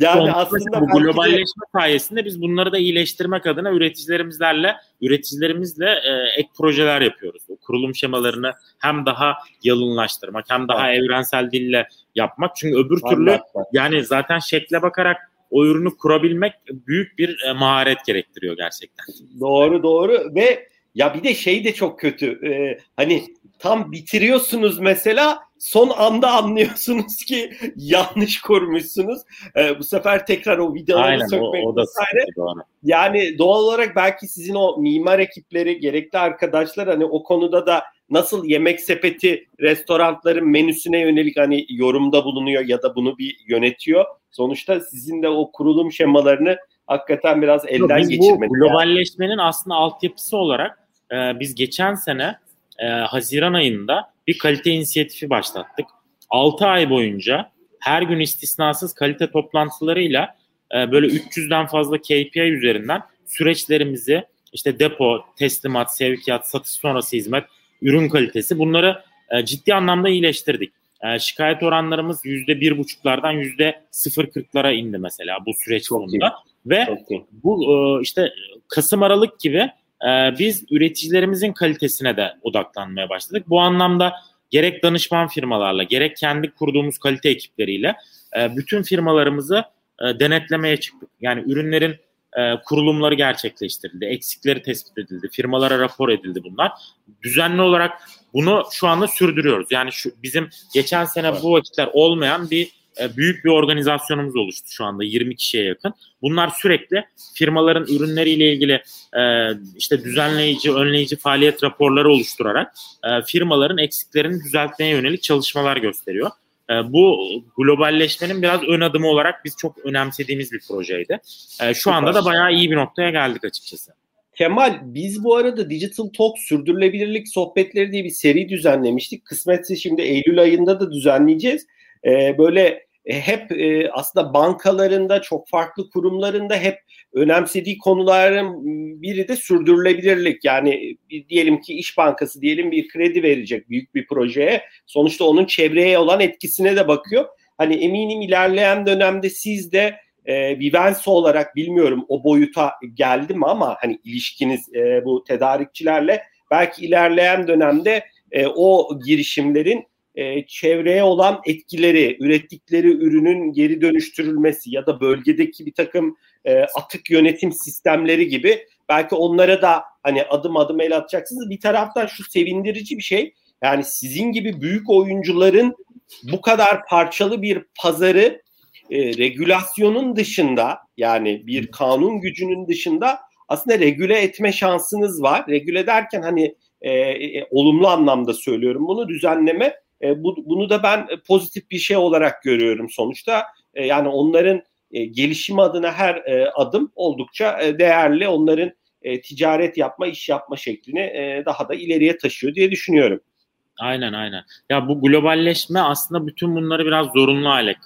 yani Son, aslında bu globalleşme de... sayesinde biz bunları da iyileştirmek adına üreticilerimizlerle üreticilerimizle e, ek projeler yapıyoruz. O kurulum şemalarını hem daha yalınlaştırmak hem daha evet. evrensel dille yapmak. Çünkü öbür türlü yani zaten şekle bakarak o ürünü kurabilmek büyük bir e, maharet gerektiriyor gerçekten. Doğru doğru ve ya bir de şey de çok kötü. Ee, hani tam bitiriyorsunuz mesela son anda anlıyorsunuz ki [LAUGHS] yanlış kurmuşsunuz. Ee, bu sefer tekrar o vidaları Aynen, sökmek o, o da vesaire. Doğru. Yani doğal olarak belki sizin o mimar ekipleri gerekli arkadaşlar hani o konuda da nasıl yemek sepeti restoranların menüsüne yönelik hani yorumda bulunuyor ya da bunu bir yönetiyor. Sonuçta sizin de o kurulum şemalarını hakikaten biraz elden Yok, geçirmek. Bu globalleşmenin aslında altyapısı olarak e, biz geçen sene e, Haziran ayında bir kalite inisiyatifi başlattık. 6 ay boyunca her gün istisnasız kalite toplantılarıyla e, böyle 300'den fazla KPI üzerinden süreçlerimizi işte depo, teslimat, sevkiyat, satış sonrası hizmet, ürün kalitesi bunları e, ciddi anlamda iyileştirdik. E, şikayet oranlarımız %1,5'lardan %0,40'lara indi mesela bu süreç sonunda. Ve bu e, işte Kasım Aralık gibi e, biz üreticilerimizin kalitesine de odaklanmaya başladık. Bu anlamda gerek danışman firmalarla gerek kendi kurduğumuz kalite ekipleriyle e, bütün firmalarımızı e, denetlemeye çıktık. Yani ürünlerin e, kurulumları gerçekleştirildi. Eksikleri tespit edildi. Firmalara rapor edildi bunlar. Düzenli olarak bunu şu anda sürdürüyoruz. Yani şu, bizim geçen sene bu vakitler olmayan bir e, büyük bir organizasyonumuz oluştu şu anda 20 kişiye yakın. Bunlar sürekli firmaların ürünleriyle ilgili e, işte düzenleyici, önleyici faaliyet raporları oluşturarak e, firmaların eksiklerini düzeltmeye yönelik çalışmalar gösteriyor. Bu globalleşmenin biraz ön adımı olarak biz çok önemsediğimiz bir projeydi. Şu anda da bayağı iyi bir noktaya geldik açıkçası. Kemal biz bu arada Digital Talk sürdürülebilirlik sohbetleri diye bir seri düzenlemiştik. Kısmetse şimdi Eylül ayında da düzenleyeceğiz. Böyle e, hep e, aslında bankalarında çok farklı kurumlarında hep önemsediği konuların biri de sürdürülebilirlik. Yani diyelim ki İş Bankası diyelim bir kredi verecek büyük bir projeye. Sonuçta onun çevreye olan etkisine de bakıyor. Hani eminim ilerleyen dönemde siz de e, Vivenso olarak bilmiyorum o boyuta geldi mi ama hani ilişkiniz e, bu tedarikçilerle belki ilerleyen dönemde e, o girişimlerin e, çevreye olan etkileri, ürettikleri ürünün geri dönüştürülmesi ya da bölgedeki bir takım e, atık yönetim sistemleri gibi belki onlara da hani adım adım el atacaksınız. Bir taraftan şu sevindirici bir şey yani sizin gibi büyük oyuncuların bu kadar parçalı bir pazarı e, regülasyonun dışında yani bir kanun gücünün dışında aslında regüle etme şansınız var. Regüle derken hani e, e, olumlu anlamda söylüyorum bunu düzenleme e, bu, bunu da ben pozitif bir şey olarak görüyorum sonuçta. E, yani onların e, gelişimi adına her e, adım oldukça e, değerli. Onların e, ticaret yapma, iş yapma şeklini e, daha da ileriye taşıyor diye düşünüyorum. Aynen aynen. Ya bu globalleşme aslında bütün bunları biraz zorunlu hale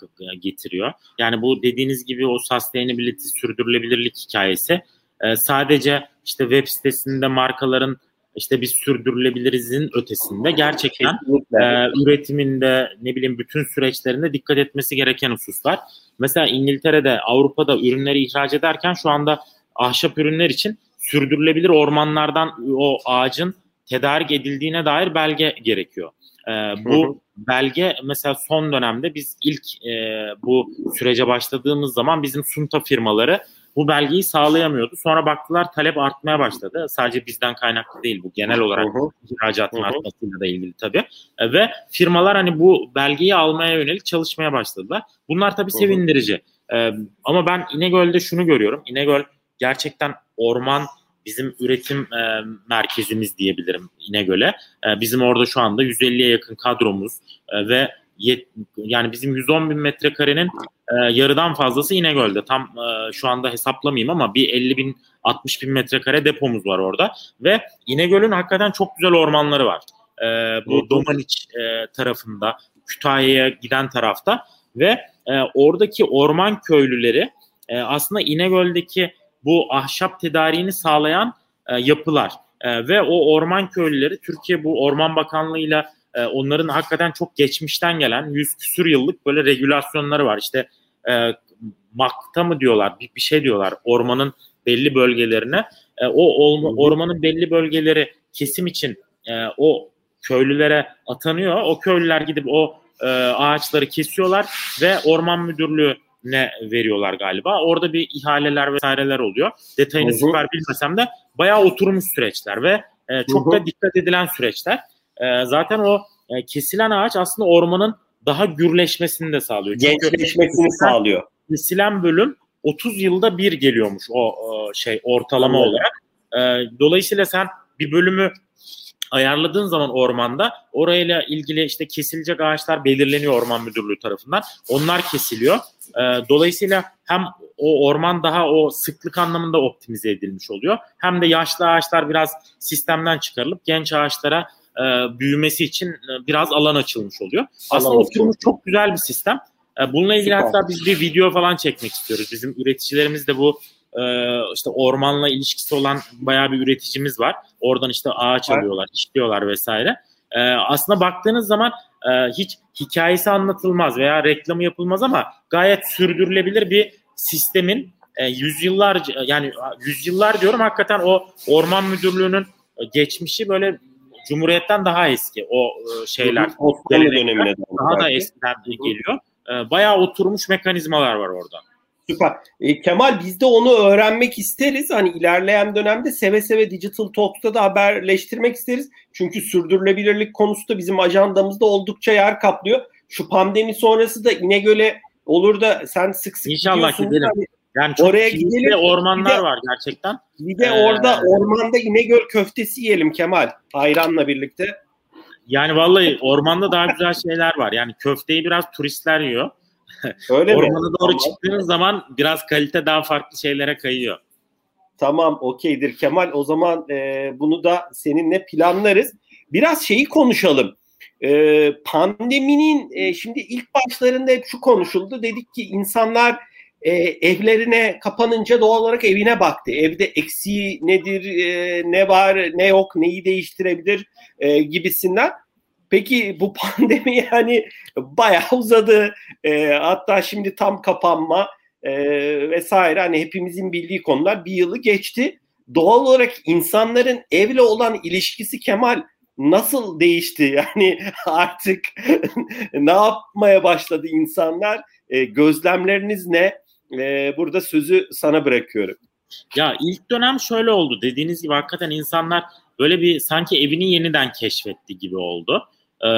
getiriyor. Yani bu dediğiniz gibi o sustainability, sürdürülebilirlik hikayesi e, sadece işte web sitesinde markaların işte biz sürdürülebilirizin ötesinde gerçekten e, üretiminde ne bileyim bütün süreçlerinde dikkat etmesi gereken hususlar. Mesela İngiltere'de Avrupa'da ürünleri ihraç ederken şu anda ahşap ürünler için sürdürülebilir ormanlardan o ağacın tedarik edildiğine dair belge gerekiyor. E, bu belge mesela son dönemde biz ilk e, bu sürece başladığımız zaman bizim sunta firmaları bu belgeyi sağlayamıyordu. Sonra baktılar talep artmaya başladı. Sadece bizden kaynaklı değil bu genel olarak ihracatın artmasıyla da ilgili tabii. E, ve firmalar hani bu belgeyi almaya yönelik çalışmaya başladılar. Bunlar tabii sevindirici. E, ama ben İnegöl'de şunu görüyorum. İnegöl gerçekten orman bizim üretim e, merkezimiz diyebilirim İnegöl'e. E, bizim orada şu anda 150'ye yakın kadromuz e, ve yet, yani bizim 110 bin metrekarenin e, yarıdan fazlası İnegöl'de. Tam e, şu anda hesaplamayayım ama bir 50 bin 60 bin metrekare depomuz var orada. Ve İnegöl'ün hakikaten çok güzel ormanları var. E, bu Domaniç e, tarafında, Kütahya'ya giden tarafta ve e, oradaki orman köylüleri e, aslında İnegöl'deki bu ahşap tedariğini sağlayan e, yapılar. E, ve o orman köylüleri Türkiye bu Orman Bakanlığı'yla e, onların hakikaten çok geçmişten gelen yüz küsür yıllık böyle regülasyonları var. İşte e, makta mı diyorlar bir, bir şey diyorlar ormanın belli bölgelerine. E, o ormanın belli bölgeleri kesim için e, o köylülere atanıyor. O köylüler gidip o e, ağaçları kesiyorlar ve orman müdürlüğü ne veriyorlar galiba. Orada bir ihaleler vesaireler oluyor. Detayını Hı-hı. süper bilmesem de bayağı oturmuş süreçler ve e, çok Hı-hı. da dikkat edilen süreçler. E, zaten o e, kesilen ağaç aslında ormanın daha gürleşmesini de sağlıyor. Gençleşmesini Çünkü sağlıyor. Kesilen bölüm 30 yılda bir geliyormuş o, o şey ortalama Anladım. olarak. E, dolayısıyla sen bir bölümü ayarladığın zaman ormanda orayla ilgili işte kesilecek ağaçlar belirleniyor orman müdürlüğü tarafından. Onlar kesiliyor. E, dolayısıyla hem o orman daha o sıklık anlamında optimize edilmiş oluyor. Hem de yaşlı ağaçlar biraz sistemden çıkarılıp genç ağaçlara e, büyümesi için e, biraz alan açılmış oluyor. Aslında oturmuş çok güzel bir sistem. E, bununla ilgili Süper. hatta biz bir video falan çekmek istiyoruz. Bizim üreticilerimiz de bu e, işte ormanla ilişkisi olan bayağı bir üreticimiz var. Oradan işte ağaç evet. alıyorlar, işliyorlar vesaire. E, aslında baktığınız zaman e, hiç hikayesi anlatılmaz veya reklamı yapılmaz ama gayet sürdürülebilir bir sistemin e, yüzyıllar yani yüzyıllar diyorum hakikaten o orman müdürlüğünün geçmişi böyle Cumhuriyet'ten daha eski o e, şeyler. Osmanlı dönemine daha da eskiden geliyor. E, bayağı oturmuş mekanizmalar var orada. Süper. E, Kemal biz de onu öğrenmek isteriz. Hani ilerleyen dönemde seve seve Digital Talks'ta da haberleştirmek isteriz. Çünkü sürdürülebilirlik konusu da bizim ajandamızda oldukça yer kaplıyor. Şu pandemi sonrası da İnegöl'e olur da sen sık sık İnşallah gidelim. Hani, yani çok oraya gidelim. ormanlar de, var gerçekten. Bir de ee, orada ormanda İnegöl köftesi yiyelim Kemal. Ayranla birlikte. Yani vallahi ormanda daha güzel şeyler var. Yani köfteyi biraz turistler yiyor. Öyle Ormana mi? doğru tamam. çıktığınız zaman biraz kalite daha farklı şeylere kayıyor. Tamam okeydir Kemal. O zaman e, bunu da seninle planlarız. Biraz şeyi konuşalım. E, pandeminin e, şimdi ilk başlarında hep şu konuşuldu. Dedik ki insanlar e, evlerine kapanınca doğal olarak evine baktı. Evde eksiği nedir, e, ne var, ne yok, neyi değiştirebilir e, gibisinden. Peki bu [LAUGHS] pandemi yani bayağı uzadı. E, hatta şimdi tam kapanma e, vesaire hani hepimizin bildiği konular bir yılı geçti. Doğal olarak insanların evle olan ilişkisi Kemal nasıl değişti? [LAUGHS] Yani artık [LAUGHS] ne yapmaya başladı insanlar? E, gözlemleriniz ne? E, burada sözü sana bırakıyorum. Ya ilk dönem şöyle oldu. Dediğiniz gibi hakikaten insanlar böyle bir sanki evini yeniden keşfetti gibi oldu. Ee,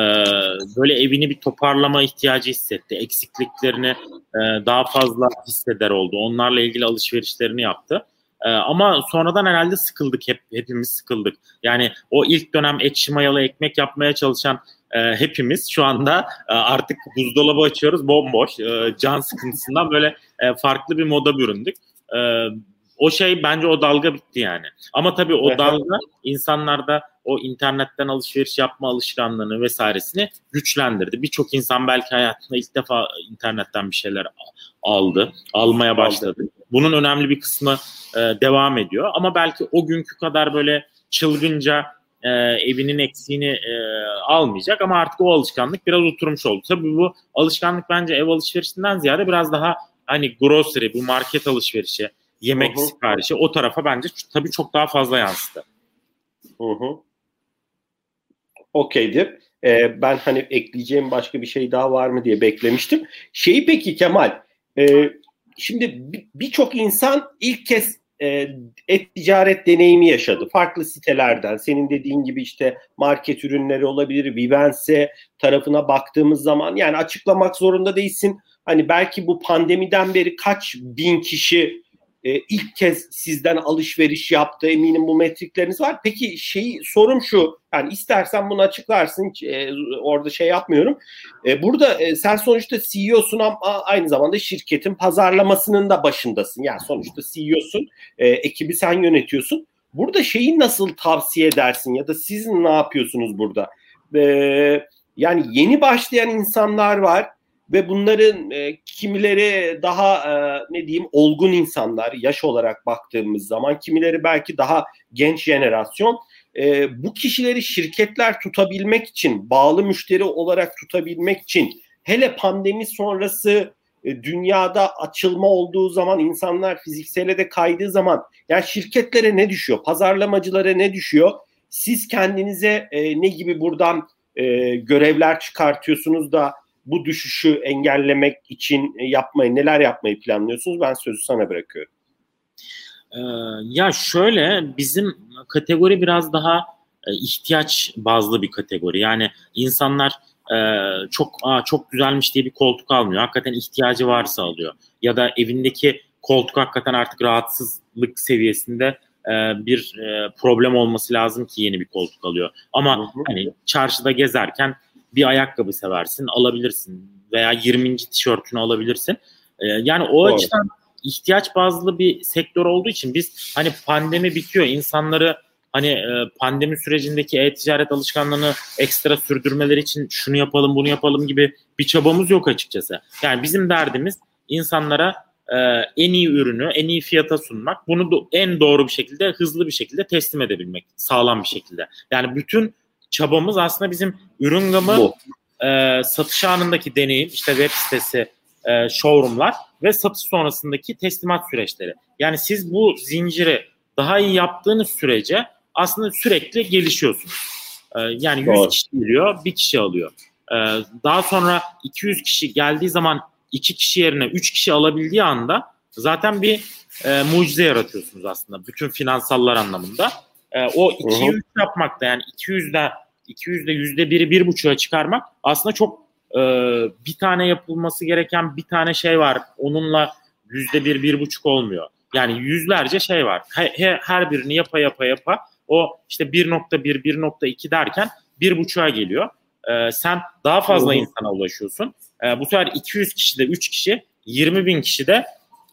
böyle evini bir toparlama ihtiyacı hissetti. Eksikliklerini e, daha fazla hisseder oldu. Onlarla ilgili alışverişlerini yaptı. Ee, ama sonradan herhalde sıkıldık hep hepimiz sıkıldık. Yani o ilk dönem ekşi mayalı ekmek yapmaya çalışan e, hepimiz şu anda e, artık buzdolabı açıyoruz bomboş. E, can sıkıntısından böyle e, farklı bir moda büründük. E, o şey bence o dalga bitti yani. Ama tabii o dalga insanlarda o internetten alışveriş yapma alışkanlığını vesairesini güçlendirdi. Birçok insan belki hayatında ilk defa internetten bir şeyler aldı, almaya başladı. Bunun önemli bir kısmı e, devam ediyor. Ama belki o günkü kadar böyle çılgınca e, evinin eksiğini e, almayacak ama artık o alışkanlık biraz oturmuş oldu. Tabii bu alışkanlık bence ev alışverişinden ziyade biraz daha hani grocery, bu market alışverişi, yemek Hı-hı. siparişi o tarafa bence tabii çok daha fazla yansıdı. Hı. Okeydir. Ee, ben hani ekleyeceğim başka bir şey daha var mı diye beklemiştim. Şeyi peki Kemal, e, şimdi birçok insan ilk kez e, et ticaret deneyimi yaşadı. Farklı sitelerden, senin dediğin gibi işte market ürünleri olabilir, Vivense tarafına baktığımız zaman yani açıklamak zorunda değilsin. Hani belki bu pandemiden beri kaç bin kişi e, ilk kez sizden alışveriş yaptı. Eminim bu metrikleriniz var. Peki şey sorum şu. Yani istersen bunu açıklarsın. E, orada şey yapmıyorum. E, burada e, sen sonuçta CEO'sun ama aynı zamanda şirketin pazarlamasının da başındasın. Yani sonuçta CEO'sun. E, ekibi sen yönetiyorsun. Burada şeyi nasıl tavsiye edersin ya da siz ne yapıyorsunuz burada? E, yani yeni başlayan insanlar var ve bunların e, kimileri daha e, ne diyeyim olgun insanlar yaş olarak baktığımız zaman kimileri belki daha genç jenerasyon. E, bu kişileri şirketler tutabilmek için bağlı müşteri olarak tutabilmek için hele pandemi sonrası e, dünyada açılma olduğu zaman insanlar fiziksele de kaydığı zaman yani şirketlere ne düşüyor? Pazarlamacılara ne düşüyor? Siz kendinize e, ne gibi buradan e, görevler çıkartıyorsunuz da bu düşüşü engellemek için e, yapmayı, neler yapmayı planlıyorsunuz? Ben sözü sana bırakıyorum. Ee, ya şöyle bizim kategori biraz daha e, ihtiyaç bazlı bir kategori. Yani insanlar e, çok Aa, çok güzelmiş diye bir koltuk almıyor. Hakikaten ihtiyacı varsa alıyor. Ya da evindeki koltuk hakikaten artık rahatsızlık seviyesinde bir problem olması lazım ki yeni bir koltuk alıyor. Ama hani çarşıda gezerken bir ayakkabı seversin alabilirsin veya 20. tişörtünü alabilirsin. E, yani o Doğru. açıdan ihtiyaç bazlı bir sektör olduğu için biz hani pandemi bitiyor insanları hani e, pandemi sürecindeki e-ticaret alışkanlığını ekstra sürdürmeleri için şunu yapalım bunu yapalım gibi bir çabamız yok açıkçası. Yani bizim derdimiz insanlara e, en iyi ürünü en iyi fiyata sunmak. Bunu da en doğru bir şekilde hızlı bir şekilde teslim edebilmek sağlam bir şekilde. Yani bütün çabamız aslında bizim ürün gamı e, satış anındaki deneyim işte web sitesi e, showroomlar ve satış sonrasındaki teslimat süreçleri. Yani siz bu zinciri daha iyi yaptığınız sürece aslında sürekli gelişiyorsunuz. E, yani 100 Doğru. kişi geliyor, bir kişi alıyor. E, daha sonra 200 kişi geldiği zaman 2 kişi yerine 3 kişi alabildiği anda zaten bir e, mucize yaratıyorsunuz aslında bütün finansallar anlamında. E, o 2'yi 3 yapmakta yani 200'de 200'de yüzde biri bir buçuğa çıkarmak aslında çok e, bir tane yapılması gereken bir tane şey var. Onunla yüzde bir bir buçuk olmuyor. Yani yüzlerce şey var. Her, her birini yapa yapa yapa o işte 1.1 1.2 derken bir buçuğa geliyor. E, sen daha fazla Hı-hı. insana ulaşıyorsun. E, bu sefer 200 kişi de 3 kişi 20 bin kişi de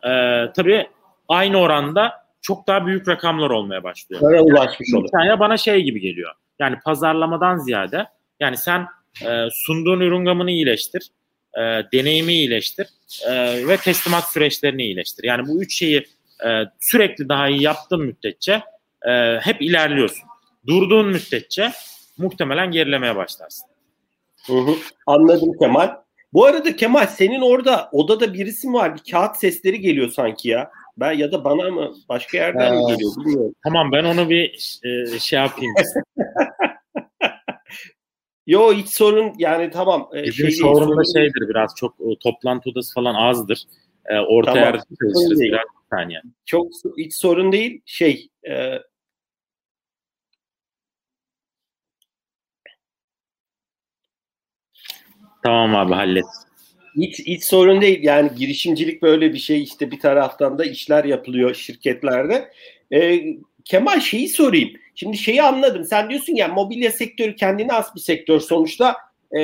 e, tabii aynı oranda çok daha büyük rakamlar olmaya başlıyor. Para ulaşmış olur. Yani bana şey gibi geliyor. Yani pazarlamadan ziyade yani sen e, sunduğun ürün gamını iyileştir, e, deneyimi iyileştir e, ve teslimat süreçlerini iyileştir. Yani bu üç şeyi e, sürekli daha iyi yaptığın müddetçe e, hep ilerliyorsun. Durduğun müddetçe muhtemelen gerilemeye başlarsın. Hı hı. Anladım Kemal. Bu arada Kemal senin orada odada birisi mi var? Bir kağıt sesleri geliyor sanki ya. Ben ya da bana mı başka yerden mi geliyor bilmiyorum. Tamam ben onu bir e, şey yapayım. [LAUGHS] Yo hiç sorun yani tamam. E, Bizim şey, sorun şeydir biraz çok o, toplantı odası falan azdır. E, orta tamam, yerde çalışırız biraz bir saniye. Çok hiç sorun değil. Şey e, Tamam abi hallet. Hiç, hiç sorun değil. Yani girişimcilik böyle bir şey işte bir taraftan da işler yapılıyor şirketlerde. Ee, Kemal şeyi sorayım. Şimdi şeyi anladım. Sen diyorsun ya mobilya sektörü kendine az bir sektör sonuçta e,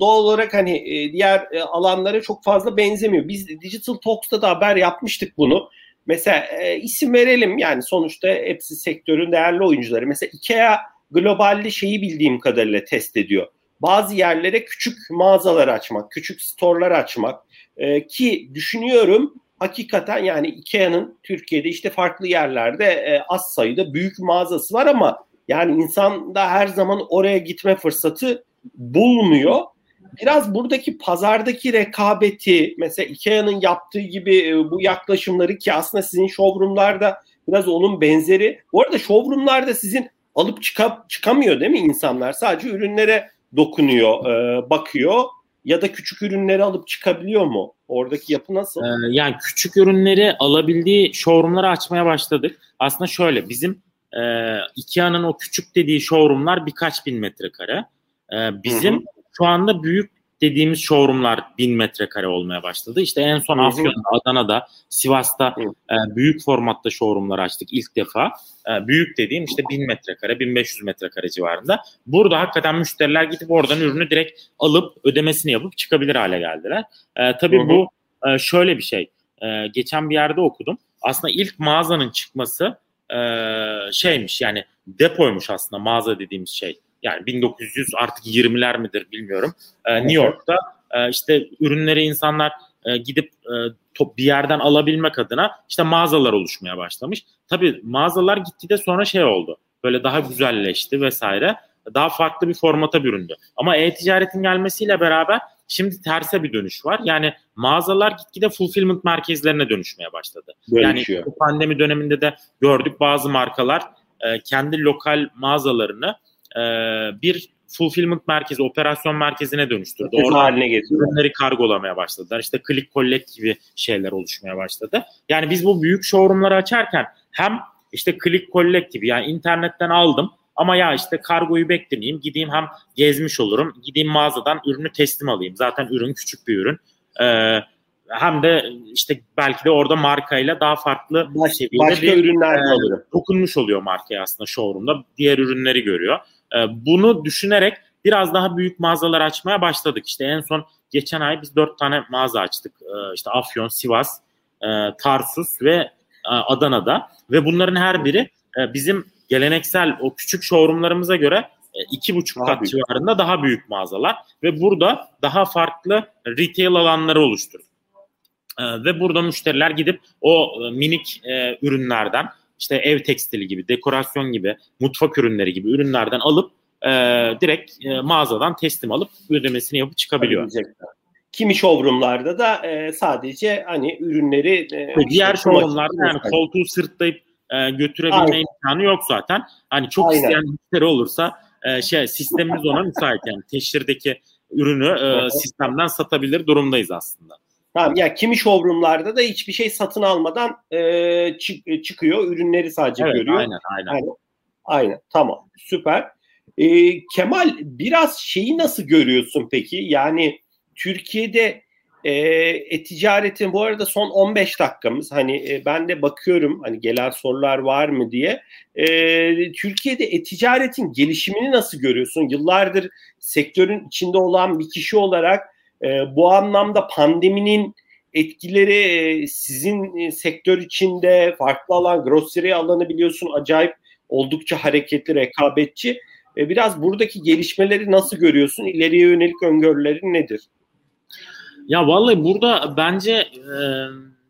doğal olarak hani e, diğer e, alanlara çok fazla benzemiyor. Biz Digital Talks'ta da haber yapmıştık bunu. Mesela e, isim verelim yani sonuçta hepsi sektörün değerli oyuncuları. Mesela IKEA globalde şeyi bildiğim kadarıyla test ediyor bazı yerlere küçük mağazalar açmak, küçük storelar açmak e, ki düşünüyorum hakikaten yani Ikea'nın Türkiye'de işte farklı yerlerde e, az sayıda büyük mağazası var ama yani insan da her zaman oraya gitme fırsatı bulmuyor. Biraz buradaki pazardaki rekabeti mesela Ikea'nın yaptığı gibi e, bu yaklaşımları ki aslında sizin showroomlarda biraz onun benzeri. Bu arada showroomlarda sizin alıp çıkap çıkamıyor değil mi insanlar? Sadece ürünlere dokunuyor, e, bakıyor ya da küçük ürünleri alıp çıkabiliyor mu? Oradaki yapı nasıl? Ee, yani küçük ürünleri alabildiği showroomları açmaya başladık. Aslında şöyle bizim e, Ikea'nın o küçük dediği showroomlar birkaç bin metrekare. E, bizim Hı-hı. şu anda büyük dediğimiz showroomlar bin metrekare olmaya başladı. İşte en son Afyon'da, Adana'da, Sivas'ta e, büyük formatta showroomlar açtık ilk defa. E, büyük dediğim işte bin metrekare, 1500 metrekare civarında. Burada hakikaten müşteriler gidip oradan ürünü direkt alıp ödemesini yapıp çıkabilir hale geldiler. E, tabii Hı-hı. bu e, şöyle bir şey. E, geçen bir yerde okudum. Aslında ilk mağazanın çıkması e, şeymiş yani depoymuş aslında mağaza dediğimiz şey yani 1900 artık 20'ler midir bilmiyorum. E, New York'ta e, işte ürünleri insanlar e, gidip e, top bir yerden alabilmek adına işte mağazalar oluşmaya başlamış. Tabii mağazalar gitti de sonra şey oldu. Böyle daha güzelleşti vesaire. Daha farklı bir formata büründü. Ama e-ticaretin gelmesiyle beraber şimdi terse bir dönüş var. Yani mağazalar gitgide fulfillment merkezlerine dönüşmeye başladı. Dönüşüyor. Yani bu pandemi döneminde de gördük bazı markalar e, kendi lokal mağazalarını e, bir fulfillment merkezi, operasyon merkezine dönüştürdü. Orada haline getirdi. Ürünleri kargolamaya başladılar. İşte click collect gibi şeyler oluşmaya başladı. Yani biz bu büyük showroomları açarken hem işte click collect gibi yani internetten aldım ama ya işte kargoyu beklemeyeyim gideyim hem gezmiş olurum gideyim mağazadan ürünü teslim alayım. Zaten ürün küçük bir ürün. Ee, hem de işte belki de orada markayla daha farklı Baş, başka bir, ürünler e, dokunmuş oluyor markaya aslında showroom'da. Diğer ürünleri görüyor. E, bunu düşünerek biraz daha büyük mağazalar açmaya başladık. İşte en son geçen ay biz dört tane mağaza açtık. E, işte Afyon, Sivas, e, Tarsus ve e, Adana'da. Ve bunların her biri e, bizim geleneksel o küçük showroomlarımıza göre iki buçuk kat büyük. civarında daha büyük mağazalar ve burada daha farklı retail alanları oluşturduk. E, ve burada müşteriler gidip o minik ürünlerden işte ev tekstili gibi, dekorasyon gibi, mutfak ürünleri gibi ürünlerden alıp e, direkt e, mağazadan teslim alıp ödemesini yapıp çıkabiliyor. Kimi showroomlarda da e, sadece hani ürünleri e, diğer işte, showroomlarda yani koltuğu sırtlayıp e, götürebilme Aynen. imkanı yok zaten. Hani çok Aynen. isteyen müşteri olursa e, şey sistemimiz ona müsait yani teşhirdeki ürünü e, sistemden satabilir durumdayız aslında. Tamam yani kimi showroomlarda da hiçbir şey satın almadan e, çık, çıkıyor. Ürünleri sadece evet, görüyor. Aynen, aynen. Aynen. Aynen. Tamam. Süper. E, Kemal biraz şeyi nasıl görüyorsun peki? Yani Türkiye'de e, e-ticaretin bu arada son 15 dakikamız hani e, ben de bakıyorum hani gelen sorular var mı diye. E, Türkiye'de e-ticaretin gelişimini nasıl görüyorsun? Yıllardır sektörün içinde olan bir kişi olarak e, bu anlamda pandeminin etkileri e, sizin e, sektör içinde farklı alan, grocery alanı biliyorsun acayip oldukça hareketli, rekabetçi. E, biraz buradaki gelişmeleri nasıl görüyorsun? İleriye yönelik öngörülerin nedir? Ya vallahi burada bence e,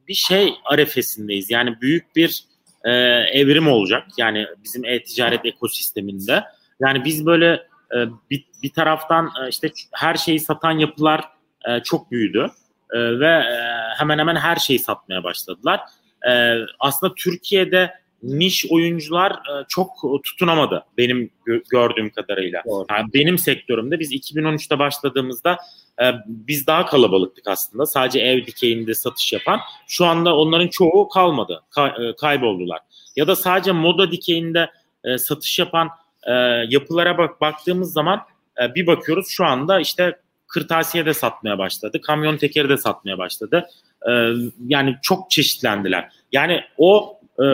bir şey arefesindeyiz. Yani büyük bir e, evrim olacak. Yani bizim e-ticaret ekosisteminde. Yani biz böyle e, bir, bir taraftan e, işte her şeyi satan yapılar e, çok büyüdü. E, ve e, hemen hemen her şeyi satmaya başladılar. E, aslında Türkiye'de niş oyuncular e, çok tutunamadı benim gö- gördüğüm kadarıyla. Yani benim sektörümde biz 2013'te başladığımızda e, biz daha kalabalıktık aslında. Sadece ev dikeyinde satış yapan. Şu anda onların çoğu kalmadı. Kay- e, kayboldular. Ya da sadece moda dikeyinde e, satış yapan e, yapılara bak baktığımız zaman e, bir bakıyoruz şu anda işte kırtasiye de satmaya başladı. Kamyon tekeri de satmaya başladı. E, yani çok çeşitlendiler. Yani o e,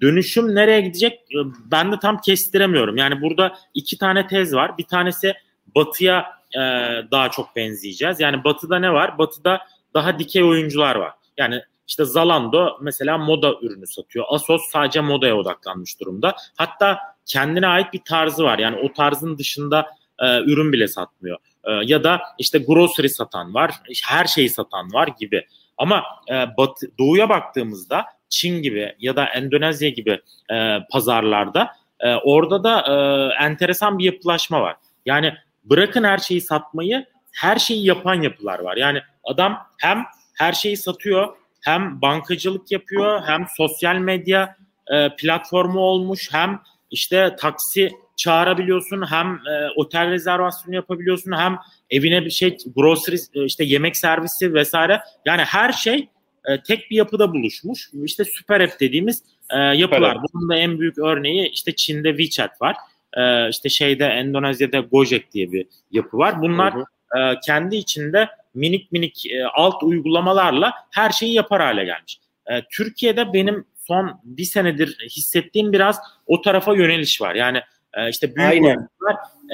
dönüşüm nereye gidecek e, ben de tam kestiremiyorum. Yani burada iki tane tez var. Bir tanesi batıya e, daha çok benzeyeceğiz. Yani batıda ne var? Batıda daha dikey oyuncular var. Yani işte Zalando mesela moda ürünü satıyor. Asos sadece modaya odaklanmış durumda. Hatta kendine ait bir tarzı var. Yani o tarzın dışında e, ürün bile satmıyor. E, ya da işte grocery satan var, her şeyi satan var gibi. Ama e, batı, doğuya baktığımızda Çin gibi ya da Endonezya gibi e, pazarlarda e, orada da e, enteresan bir yapılaşma var. Yani bırakın her şeyi satmayı, her şeyi yapan yapılar var. Yani adam hem her şeyi satıyor, hem bankacılık yapıyor, hem sosyal medya e, platformu olmuş, hem işte taksi çağırabiliyorsun, hem e, otel rezervasyonu yapabiliyorsun, hem evine bir şey grocery e, işte yemek servisi vesaire. Yani her şey e, tek bir yapıda buluşmuş. İşte süper app dediğimiz e, yapılar. Bunun da en büyük örneği işte Çin'de WeChat var. E, işte şeyde Endonezya'da Gojek diye bir yapı var. Bunlar E, kendi içinde minik minik e, alt uygulamalarla her şeyi yapar hale gelmiş. E, Türkiye'de benim son bir senedir hissettiğim biraz o tarafa yöneliş var. Yani e, işte büyük Aynen.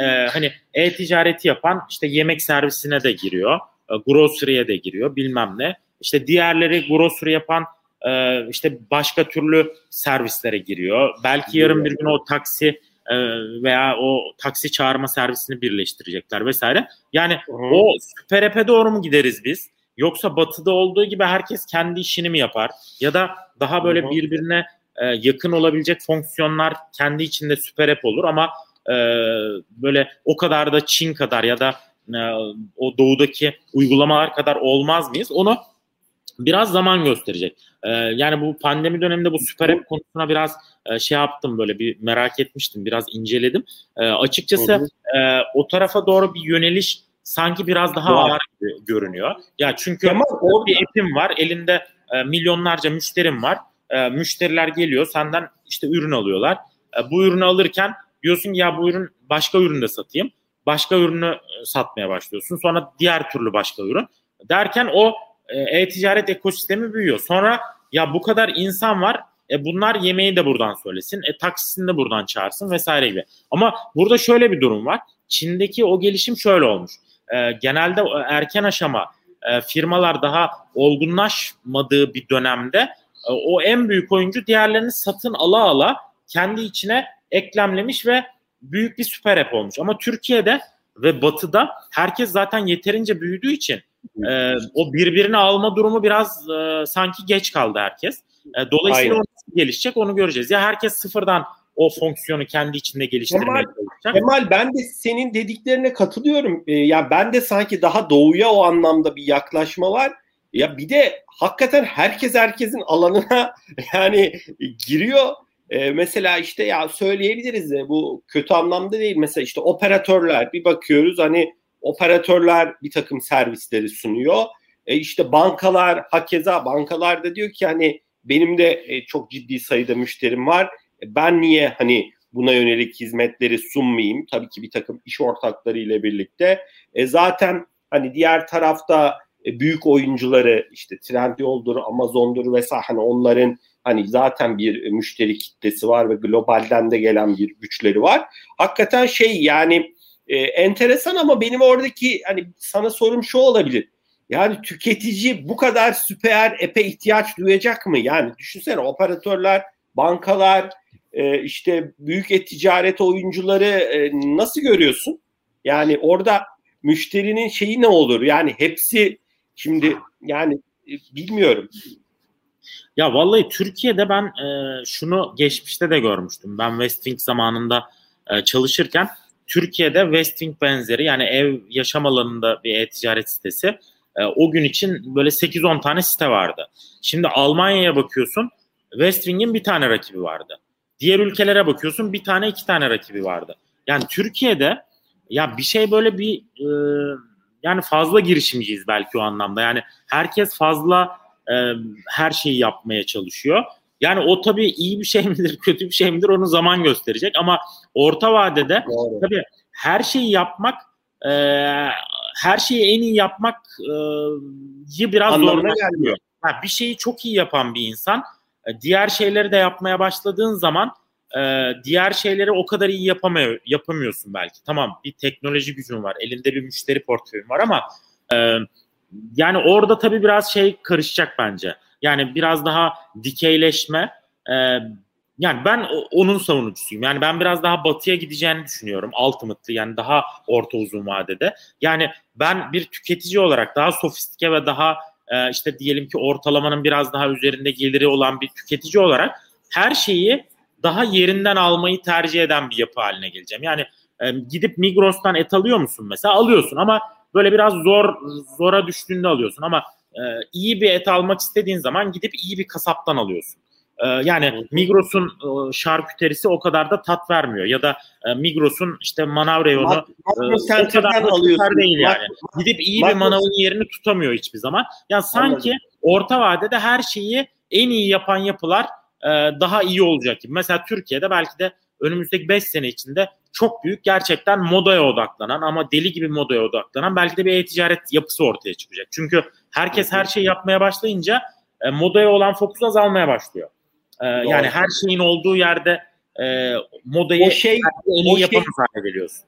e, hani e-ticareti yapan işte yemek servisine de giriyor, e, grocery'e de giriyor bilmem ne. İşte diğerleri grocery yapan e, işte başka türlü servislere giriyor. Belki yarın bir gün o taksi e, veya o taksi çağırma servisini birleştirecekler vesaire. Yani Hı. o süper app'e doğru mu gideriz biz? Yoksa batıda olduğu gibi herkes kendi işini mi yapar? Ya da daha böyle birbirine e, yakın olabilecek fonksiyonlar kendi içinde süper app olur ama e, böyle o kadar da Çin kadar ya da e, o doğudaki uygulamalar kadar olmaz mıyız? Onu biraz zaman gösterecek. Ee, yani bu pandemi döneminde bu süper app konusuna biraz e, şey yaptım böyle bir merak etmiştim. Biraz inceledim. E, açıkçası e, o tarafa doğru bir yöneliş sanki biraz daha Doğru. ağır görünüyor. Ya çünkü Ama o bir app'im var. Elinde e, milyonlarca müşterim var. E, müşteriler geliyor senden işte ürün alıyorlar. E, bu ürünü alırken diyorsun ya bu ürün başka üründe satayım. Başka ürünü e, satmaya başlıyorsun. Sonra diğer türlü başka ürün. Derken o e, e-ticaret ekosistemi büyüyor. Sonra ya bu kadar insan var e bunlar yemeği de buradan söylesin. E taksisini de buradan çağırsın vesaire gibi. Ama burada şöyle bir durum var. Çin'deki o gelişim şöyle olmuş. E, genelde erken aşama e, firmalar daha olgunlaşmadığı bir dönemde o en büyük oyuncu diğerlerini satın ala ala kendi içine eklemlemiş ve büyük bir süper app olmuş. Ama Türkiye'de ve Batı'da herkes zaten yeterince büyüdüğü için e, o birbirini alma durumu biraz e, sanki geç kaldı herkes. E, dolayısıyla Aynen. o nasıl gelişecek onu göreceğiz. Ya herkes sıfırdan o fonksiyonu kendi içinde geliştirmeye Kemal, çalışacak. Kemal ben de senin dediklerine katılıyorum. E, ya ben de sanki daha doğuya o anlamda bir yaklaşma var. Ya bir de hakikaten herkes herkesin alanına [LAUGHS] yani giriyor. Ee, mesela işte ya söyleyebiliriz de bu kötü anlamda değil. Mesela işte operatörler bir bakıyoruz hani operatörler bir takım servisleri sunuyor. E, işte bankalar hakeza bankalar da diyor ki hani benim de e, çok ciddi sayıda müşterim var. E, ben niye hani buna yönelik hizmetleri sunmayayım? Tabii ki bir takım iş ortakları ile birlikte. E, zaten hani diğer tarafta e, büyük oyuncuları işte Trendyol'dur, Amazon'dur vesaire hani onların hani zaten bir müşteri kitlesi var ve globalden de gelen bir güçleri var. Hakikaten şey yani e, enteresan ama benim oradaki hani sana sorum şu olabilir. Yani tüketici bu kadar süper epe ihtiyaç duyacak mı? Yani düşünsene operatörler, bankalar, e, işte büyük et-ticaret oyuncuları e, nasıl görüyorsun? Yani orada müşterinin şeyi ne olur? Yani hepsi şimdi yani e, bilmiyorum. Ya vallahi Türkiye'de ben e, şunu geçmişte de görmüştüm. Ben Westwing zamanında e, çalışırken Türkiye'de Westwing benzeri yani ev yaşam alanında bir e-ticaret sitesi e, o gün için böyle 8-10 tane site vardı. Şimdi Almanya'ya bakıyorsun Westwing'in bir tane rakibi vardı. Diğer ülkelere bakıyorsun bir tane iki tane rakibi vardı. Yani Türkiye'de ya bir şey böyle bir e, yani fazla girişimciyiz belki o anlamda. Yani herkes fazla e, her şeyi yapmaya çalışıyor. Yani o tabii iyi bir şey [LAUGHS] midir, kötü bir şey midir onu zaman gösterecek ama orta vadede Doğru. tabii her şeyi yapmak e, her şeyi en iyi yapmak e, biraz zorlaştırıyor. Yani bir şeyi çok iyi yapan bir insan e, diğer şeyleri de yapmaya başladığın zaman e, diğer şeyleri o kadar iyi yapamıyor, yapamıyorsun belki. Tamam bir teknoloji gücün var, elinde bir müşteri portföyün var ama e, yani orada tabii biraz şey karışacak bence. Yani biraz daha dikeyleşme. E, yani ben onun savunucusuyum. Yani ben biraz daha batıya gideceğini düşünüyorum. Ultimately yani daha orta uzun vadede. Yani ben bir tüketici olarak daha sofistike ve daha e, işte diyelim ki ortalamanın biraz daha üzerinde geliri olan bir tüketici olarak her şeyi daha yerinden almayı tercih eden bir yapı haline geleceğim. Yani e, gidip Migros'tan et alıyor musun mesela? Alıyorsun ama böyle biraz zor zora düştüğünde alıyorsun ama e, iyi bir et almak istediğin zaman gidip iyi bir kasaptan alıyorsun. E, yani Migros'un e, şarküterisi o kadar da tat vermiyor ya da e, Migros'un işte manav reyonu e, o kadar da alıyorsun. değil yani. Gidip iyi bir manavın yerini tutamıyor hiçbir zaman. Yani sanki orta vadede her şeyi en iyi yapan yapılar e, daha iyi olacak gibi. Mesela Türkiye'de belki de önümüzdeki 5 sene içinde çok büyük gerçekten modaya odaklanan ama deli gibi modaya odaklanan belki de bir e-ticaret yapısı ortaya çıkacak. Çünkü herkes her şeyi yapmaya başlayınca e, modaya olan fokus azalmaya başlıyor. E, yani her şeyin olduğu yerde e, modayı o şey, en iyi şey, yapamaz hale geliyorsun.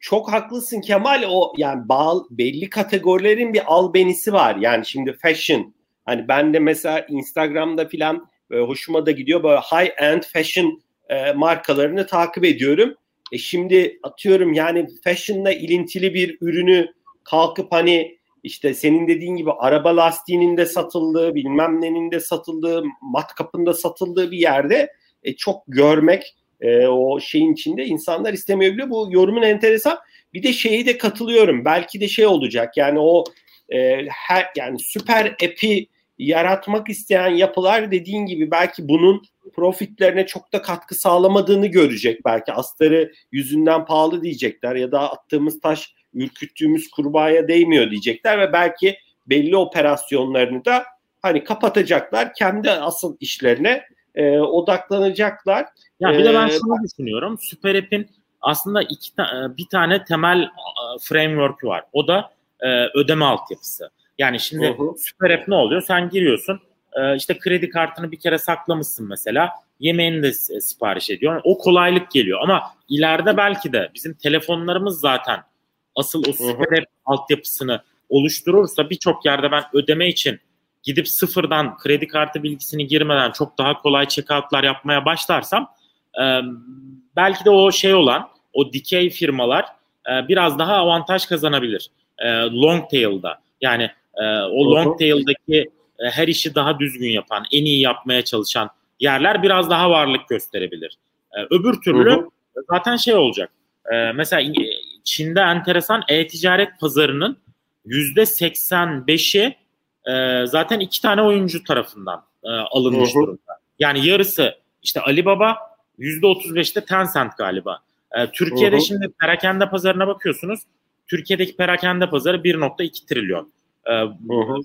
Çok haklısın Kemal. O yani bağ, belli kategorilerin bir albenisi var. Yani şimdi fashion. Hani ben de mesela Instagram'da filan e, hoşuma da gidiyor. Böyle high end fashion e, markalarını takip ediyorum. E şimdi atıyorum yani fashion'la ilintili bir ürünü kalkıp hani işte senin dediğin gibi araba lastiğinin de satıldığı, bilmem nenin de satıldığı, matkapında satıldığı bir yerde e, çok görmek e, o şeyin içinde insanlar istemeyebiliyor. Bu yorumun enteresan. Bir de şeyi de katılıyorum. Belki de şey olacak yani o e, her yani süper epi yaratmak isteyen yapılar dediğin gibi belki bunun profitlerine çok da katkı sağlamadığını görecek belki astarı yüzünden pahalı diyecekler ya da attığımız taş ürküttüğümüz kurbağaya değmiyor diyecekler ve belki belli operasyonlarını da hani kapatacaklar kendi asıl işlerine e, odaklanacaklar. Ya bir de ben ee, şunu düşünüyorum. Süper App'in aslında iki ta- bir tane temel framework'ü var. O da e, ödeme altyapısı. Yani şimdi uh-huh. Süper App ne oluyor? Sen giriyorsun e, işte kredi kartını bir kere saklamışsın mesela yemeğini de sipariş ediyor. O kolaylık geliyor ama ileride belki de bizim telefonlarımız zaten asıl o Süper App altyapısını oluşturursa birçok yerde ben ödeme için gidip sıfırdan kredi kartı bilgisini girmeden çok daha kolay checkoutlar yapmaya başlarsam e, belki de o şey olan o dikey firmalar e, biraz daha avantaj kazanabilir. E, long tail'da yani e, o long tail'daki e, her işi daha düzgün yapan, en iyi yapmaya çalışan yerler biraz daha varlık gösterebilir. E, öbür türlü hı. zaten şey olacak. E, mesela Çin'de enteresan e-ticaret pazarının yüzde 85'i e, zaten iki tane oyuncu tarafından e, alınmış hı. durumda. Yani yarısı işte Alibaba, yüzde 35'te Tencent galiba. E, Türkiye'de hı. şimdi perakende pazarına bakıyorsunuz. Türkiye'deki perakende pazarı 1.2 trilyon. E,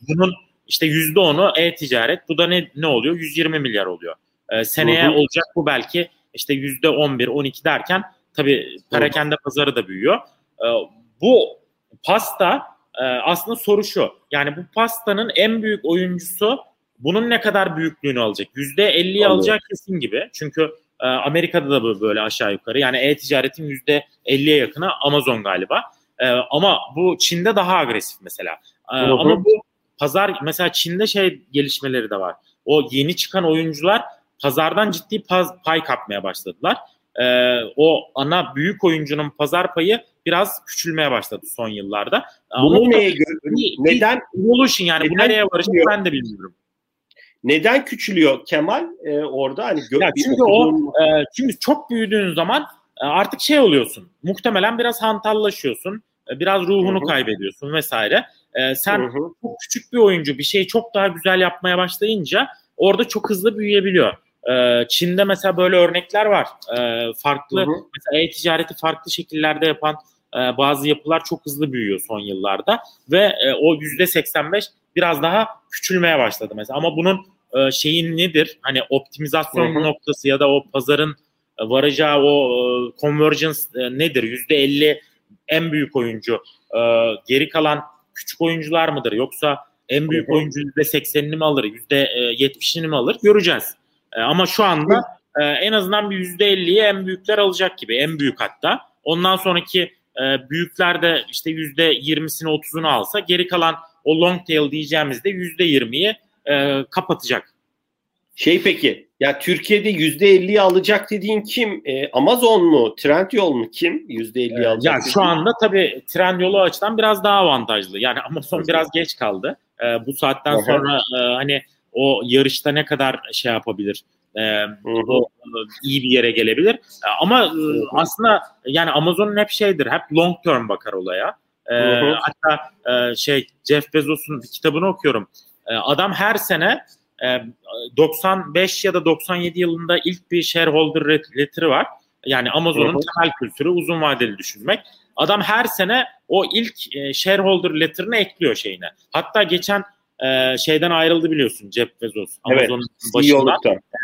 bunun işte yüzde onu e-ticaret. Bu da ne ne oluyor? 120 milyar oluyor. E, seneye olacak bu belki işte yüzde 11, 12 derken tabii perakende pazarı da büyüyor. E, bu pasta e, aslında soru şu. Yani bu pastanın en büyük oyuncusu bunun ne kadar büyüklüğünü alacak? Yüzde 50'yi alacak kesin gibi. Çünkü e, Amerika'da da böyle aşağı yukarı. Yani e-ticaretin yüzde 50'ye yakını Amazon galiba. E, ama bu Çin'de daha agresif mesela. E, ama bu pazar mesela Çin'de şey gelişmeleri de var. O yeni çıkan oyuncular pazardan ciddi paz, pay kapmaya başladılar. Ee, o ana büyük oyuncunun pazar payı biraz küçülmeye başladı son yıllarda. Bunu Ama neye göre? Neden? Evolution yani neden bu nereye varacak ben de bilmiyorum. Neden küçülüyor Kemal e, orada? Hani gö- ya çünkü o e, çünkü çok büyüdüğün zaman e, artık şey oluyorsun. Muhtemelen biraz hantallaşıyorsun. E, biraz ruhunu Hı-hı. kaybediyorsun vesaire. E, sen Hı-hı. çok küçük bir oyuncu bir şeyi çok daha güzel yapmaya başlayınca orada çok hızlı büyüyebiliyor. E, Çin'de mesela böyle örnekler var. E, farklı Hı-hı. mesela e-ticareti farklı şekillerde yapan e, bazı yapılar çok hızlı büyüyor son yıllarda ve e, o yüzde 85 biraz daha küçülmeye başladı mesela. Ama bunun e, şeyin nedir? Hani optimizasyon Hı-hı. noktası ya da o pazarın e, varacağı o e, convergence e, nedir? Yüzde 50 en büyük oyuncu. E, geri kalan küçük oyuncular mıdır? Yoksa en büyük oyuncu yüzde 80'ini mi alır? Yüzde 70'ini mi alır? Göreceğiz. E, ama şu anda e, en azından bir yüzde 50'yi en büyükler alacak gibi. En büyük hatta. Ondan sonraki e, büyükler de işte yüzde 20'sini 30'unu alsa geri kalan o long tail diyeceğimizde yüzde 20'yi e, kapatacak. Şey peki ya Türkiye'de yüzde 50'yi alacak dediğin kim? E, Amazon mu? Trendyol mu? Kim yüzde 50'yi e, alacak? Ya dediğin? şu anda tabii Trendyol'u açıdan biraz daha avantajlı. Yani Amazon biraz geç kaldı. E, bu saatten Aha. sonra e, hani o yarışta ne kadar şey yapabilir? E, o iyi bir yere gelebilir. E, ama e, aslında yani Amazon'un hep şeydir. Hep long term bakar olaya. E, hatta e, şey Jeff Bezos'un bir kitabını okuyorum. E, adam her sene 95 e, ya da 97 yılında ilk bir shareholder letter'ı var. Yani Amazon'un temel kültürü uzun vadeli düşünmek. Adam her sene o ilk e, shareholder letter'ını ekliyor şeyine. Hatta geçen e, şeyden ayrıldı biliyorsun Jeff Bezos. Amazon'un evet, başından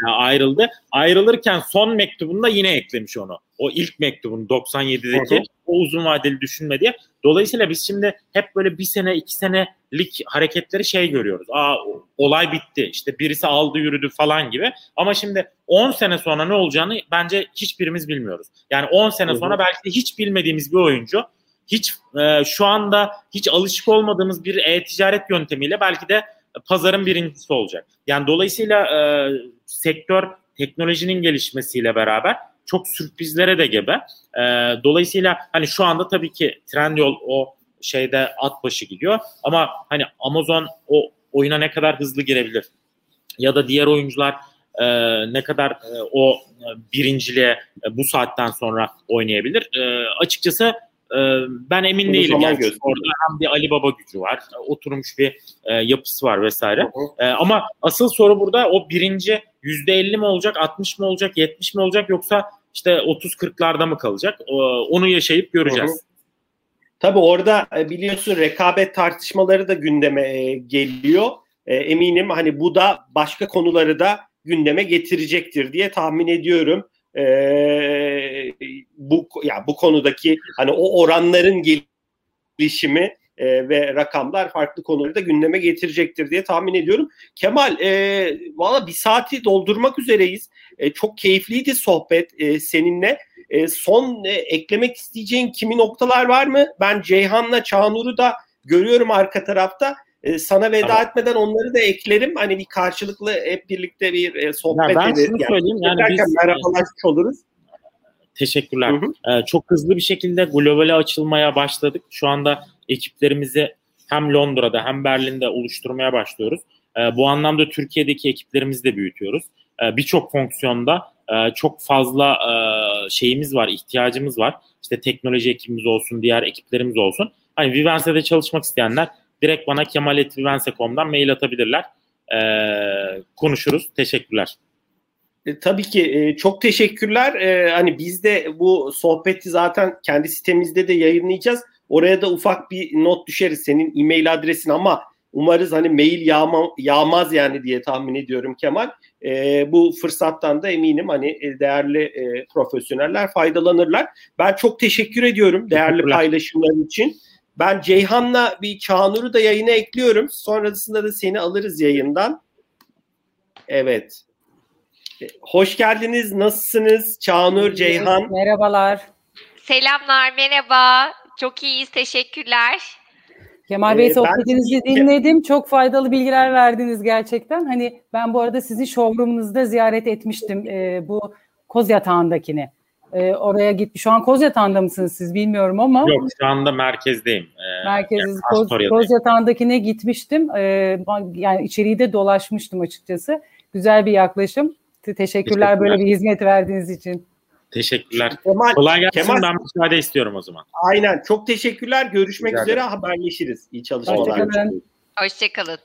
e, ayrıldı. Ayrılırken son mektubunda yine eklemiş onu. O ilk mektubun 97'deki hı hı. o uzun vadeli düşünme diye. Dolayısıyla biz şimdi hep böyle bir sene iki senelik hareketleri şey görüyoruz. Aa olay bitti işte birisi aldı yürüdü falan gibi. Ama şimdi 10 sene sonra ne olacağını bence hiçbirimiz bilmiyoruz. Yani 10 sene sonra belki de hiç bilmediğimiz bir oyuncu hiç e, şu anda hiç alışık olmadığımız bir e-ticaret yöntemiyle belki de pazarın birincisi olacak. Yani dolayısıyla e, sektör teknolojinin gelişmesiyle beraber çok sürprizlere de gebe. E, dolayısıyla hani şu anda tabii ki Trendyol o şeyde at başı gidiyor ama hani Amazon o oyuna ne kadar hızlı girebilir ya da diğer oyuncular e, ne kadar e, o birinciliğe e, bu saatten sonra oynayabilir. E, açıkçası ben emin Bunu değilim. Yani orada hem bir Ali Baba gücü var, oturmuş bir e, yapısı var vesaire. E, ama asıl soru burada o birinci yüzde elli mi olacak, 60 mı olacak, 70 mi olacak yoksa işte 30-40'larda mı kalacak? E, onu yaşayıp göreceğiz. Hı hı. Tabii orada e, biliyorsun rekabet tartışmaları da gündeme e, geliyor. E, eminim hani bu da başka konuları da gündeme getirecektir diye tahmin ediyorum e, bu ya bu konudaki hani o oranların gelişimi e, ve rakamlar farklı konuları da gündeme getirecektir diye tahmin ediyorum. Kemal e, valla bir saati doldurmak üzereyiz. E, çok keyifliydi sohbet e, seninle. E, son e, eklemek isteyeceğin kimi noktalar var mı? Ben Ceyhan'la Çağnur'u da görüyorum arka tarafta. E, sana veda tamam. etmeden onları da eklerim. Hani bir karşılıklı hep birlikte bir e, sohbet ya ben ederiz. şunu söyleyeyim yani, yani biz merhabalaşmış oluruz. Teşekkürler. Hı hı. Ee, çok hızlı bir şekilde globale açılmaya başladık. Şu anda ekiplerimizi hem Londra'da hem Berlin'de oluşturmaya başlıyoruz. Ee, bu anlamda Türkiye'deki ekiplerimizi de büyütüyoruz. Ee, Birçok fonksiyonda e, çok fazla e, şeyimiz var, ihtiyacımız var. İşte teknoloji ekibimiz olsun, diğer ekiplerimiz olsun. Hani Vivense'de çalışmak isteyenler direkt bana kemaletvivense.com'dan mail atabilirler. Ee, konuşuruz. Teşekkürler. E, tabii ki e, çok teşekkürler. E, hani biz de bu sohbeti zaten kendi sitemizde de yayınlayacağız. Oraya da ufak bir not düşeriz senin e-mail adresin ama Umarız hani mail yağma, yağmaz yani diye tahmin ediyorum Kemal. E, bu fırsattan da eminim hani e, değerli e, profesyoneller faydalanırlar. Ben çok teşekkür ediyorum değerli paylaşımlar için. Ben Ceyhan'la bir Çağnur'u da yayına ekliyorum. Sonrasında da seni alırız yayından. Evet. Hoş geldiniz. Nasılsınız? Çağnur, Ceyhan. Merhabalar. Selamlar, merhaba. Çok iyiyiz, teşekkürler. Kemal Bey ee, sohbetinizi ben... dinledim. Çok faydalı bilgiler verdiniz gerçekten. Hani ben bu arada sizin showroom'unuzda ziyaret etmiştim e, bu koz yatağındakini. E, oraya gitmiş. Şu an koz yatağında mısınız siz bilmiyorum ama. Yok şu anda merkezdeyim. Ee, Merkez yani koz, koz yatağındakine gitmiştim. E, yani içeriği de dolaşmıştım açıkçası. Güzel bir yaklaşım. Teşekkürler, Teşekkürler böyle bir hizmet verdiğiniz için. Teşekkürler. Kemal, Kolay gelsin. Kemal, ben müsaade istiyorum o zaman. Aynen. Çok teşekkürler. Görüşmek Güzel üzere. Haberleşiriz. İyi çalışmalar. Hoşçakalın. Hoşçakalın.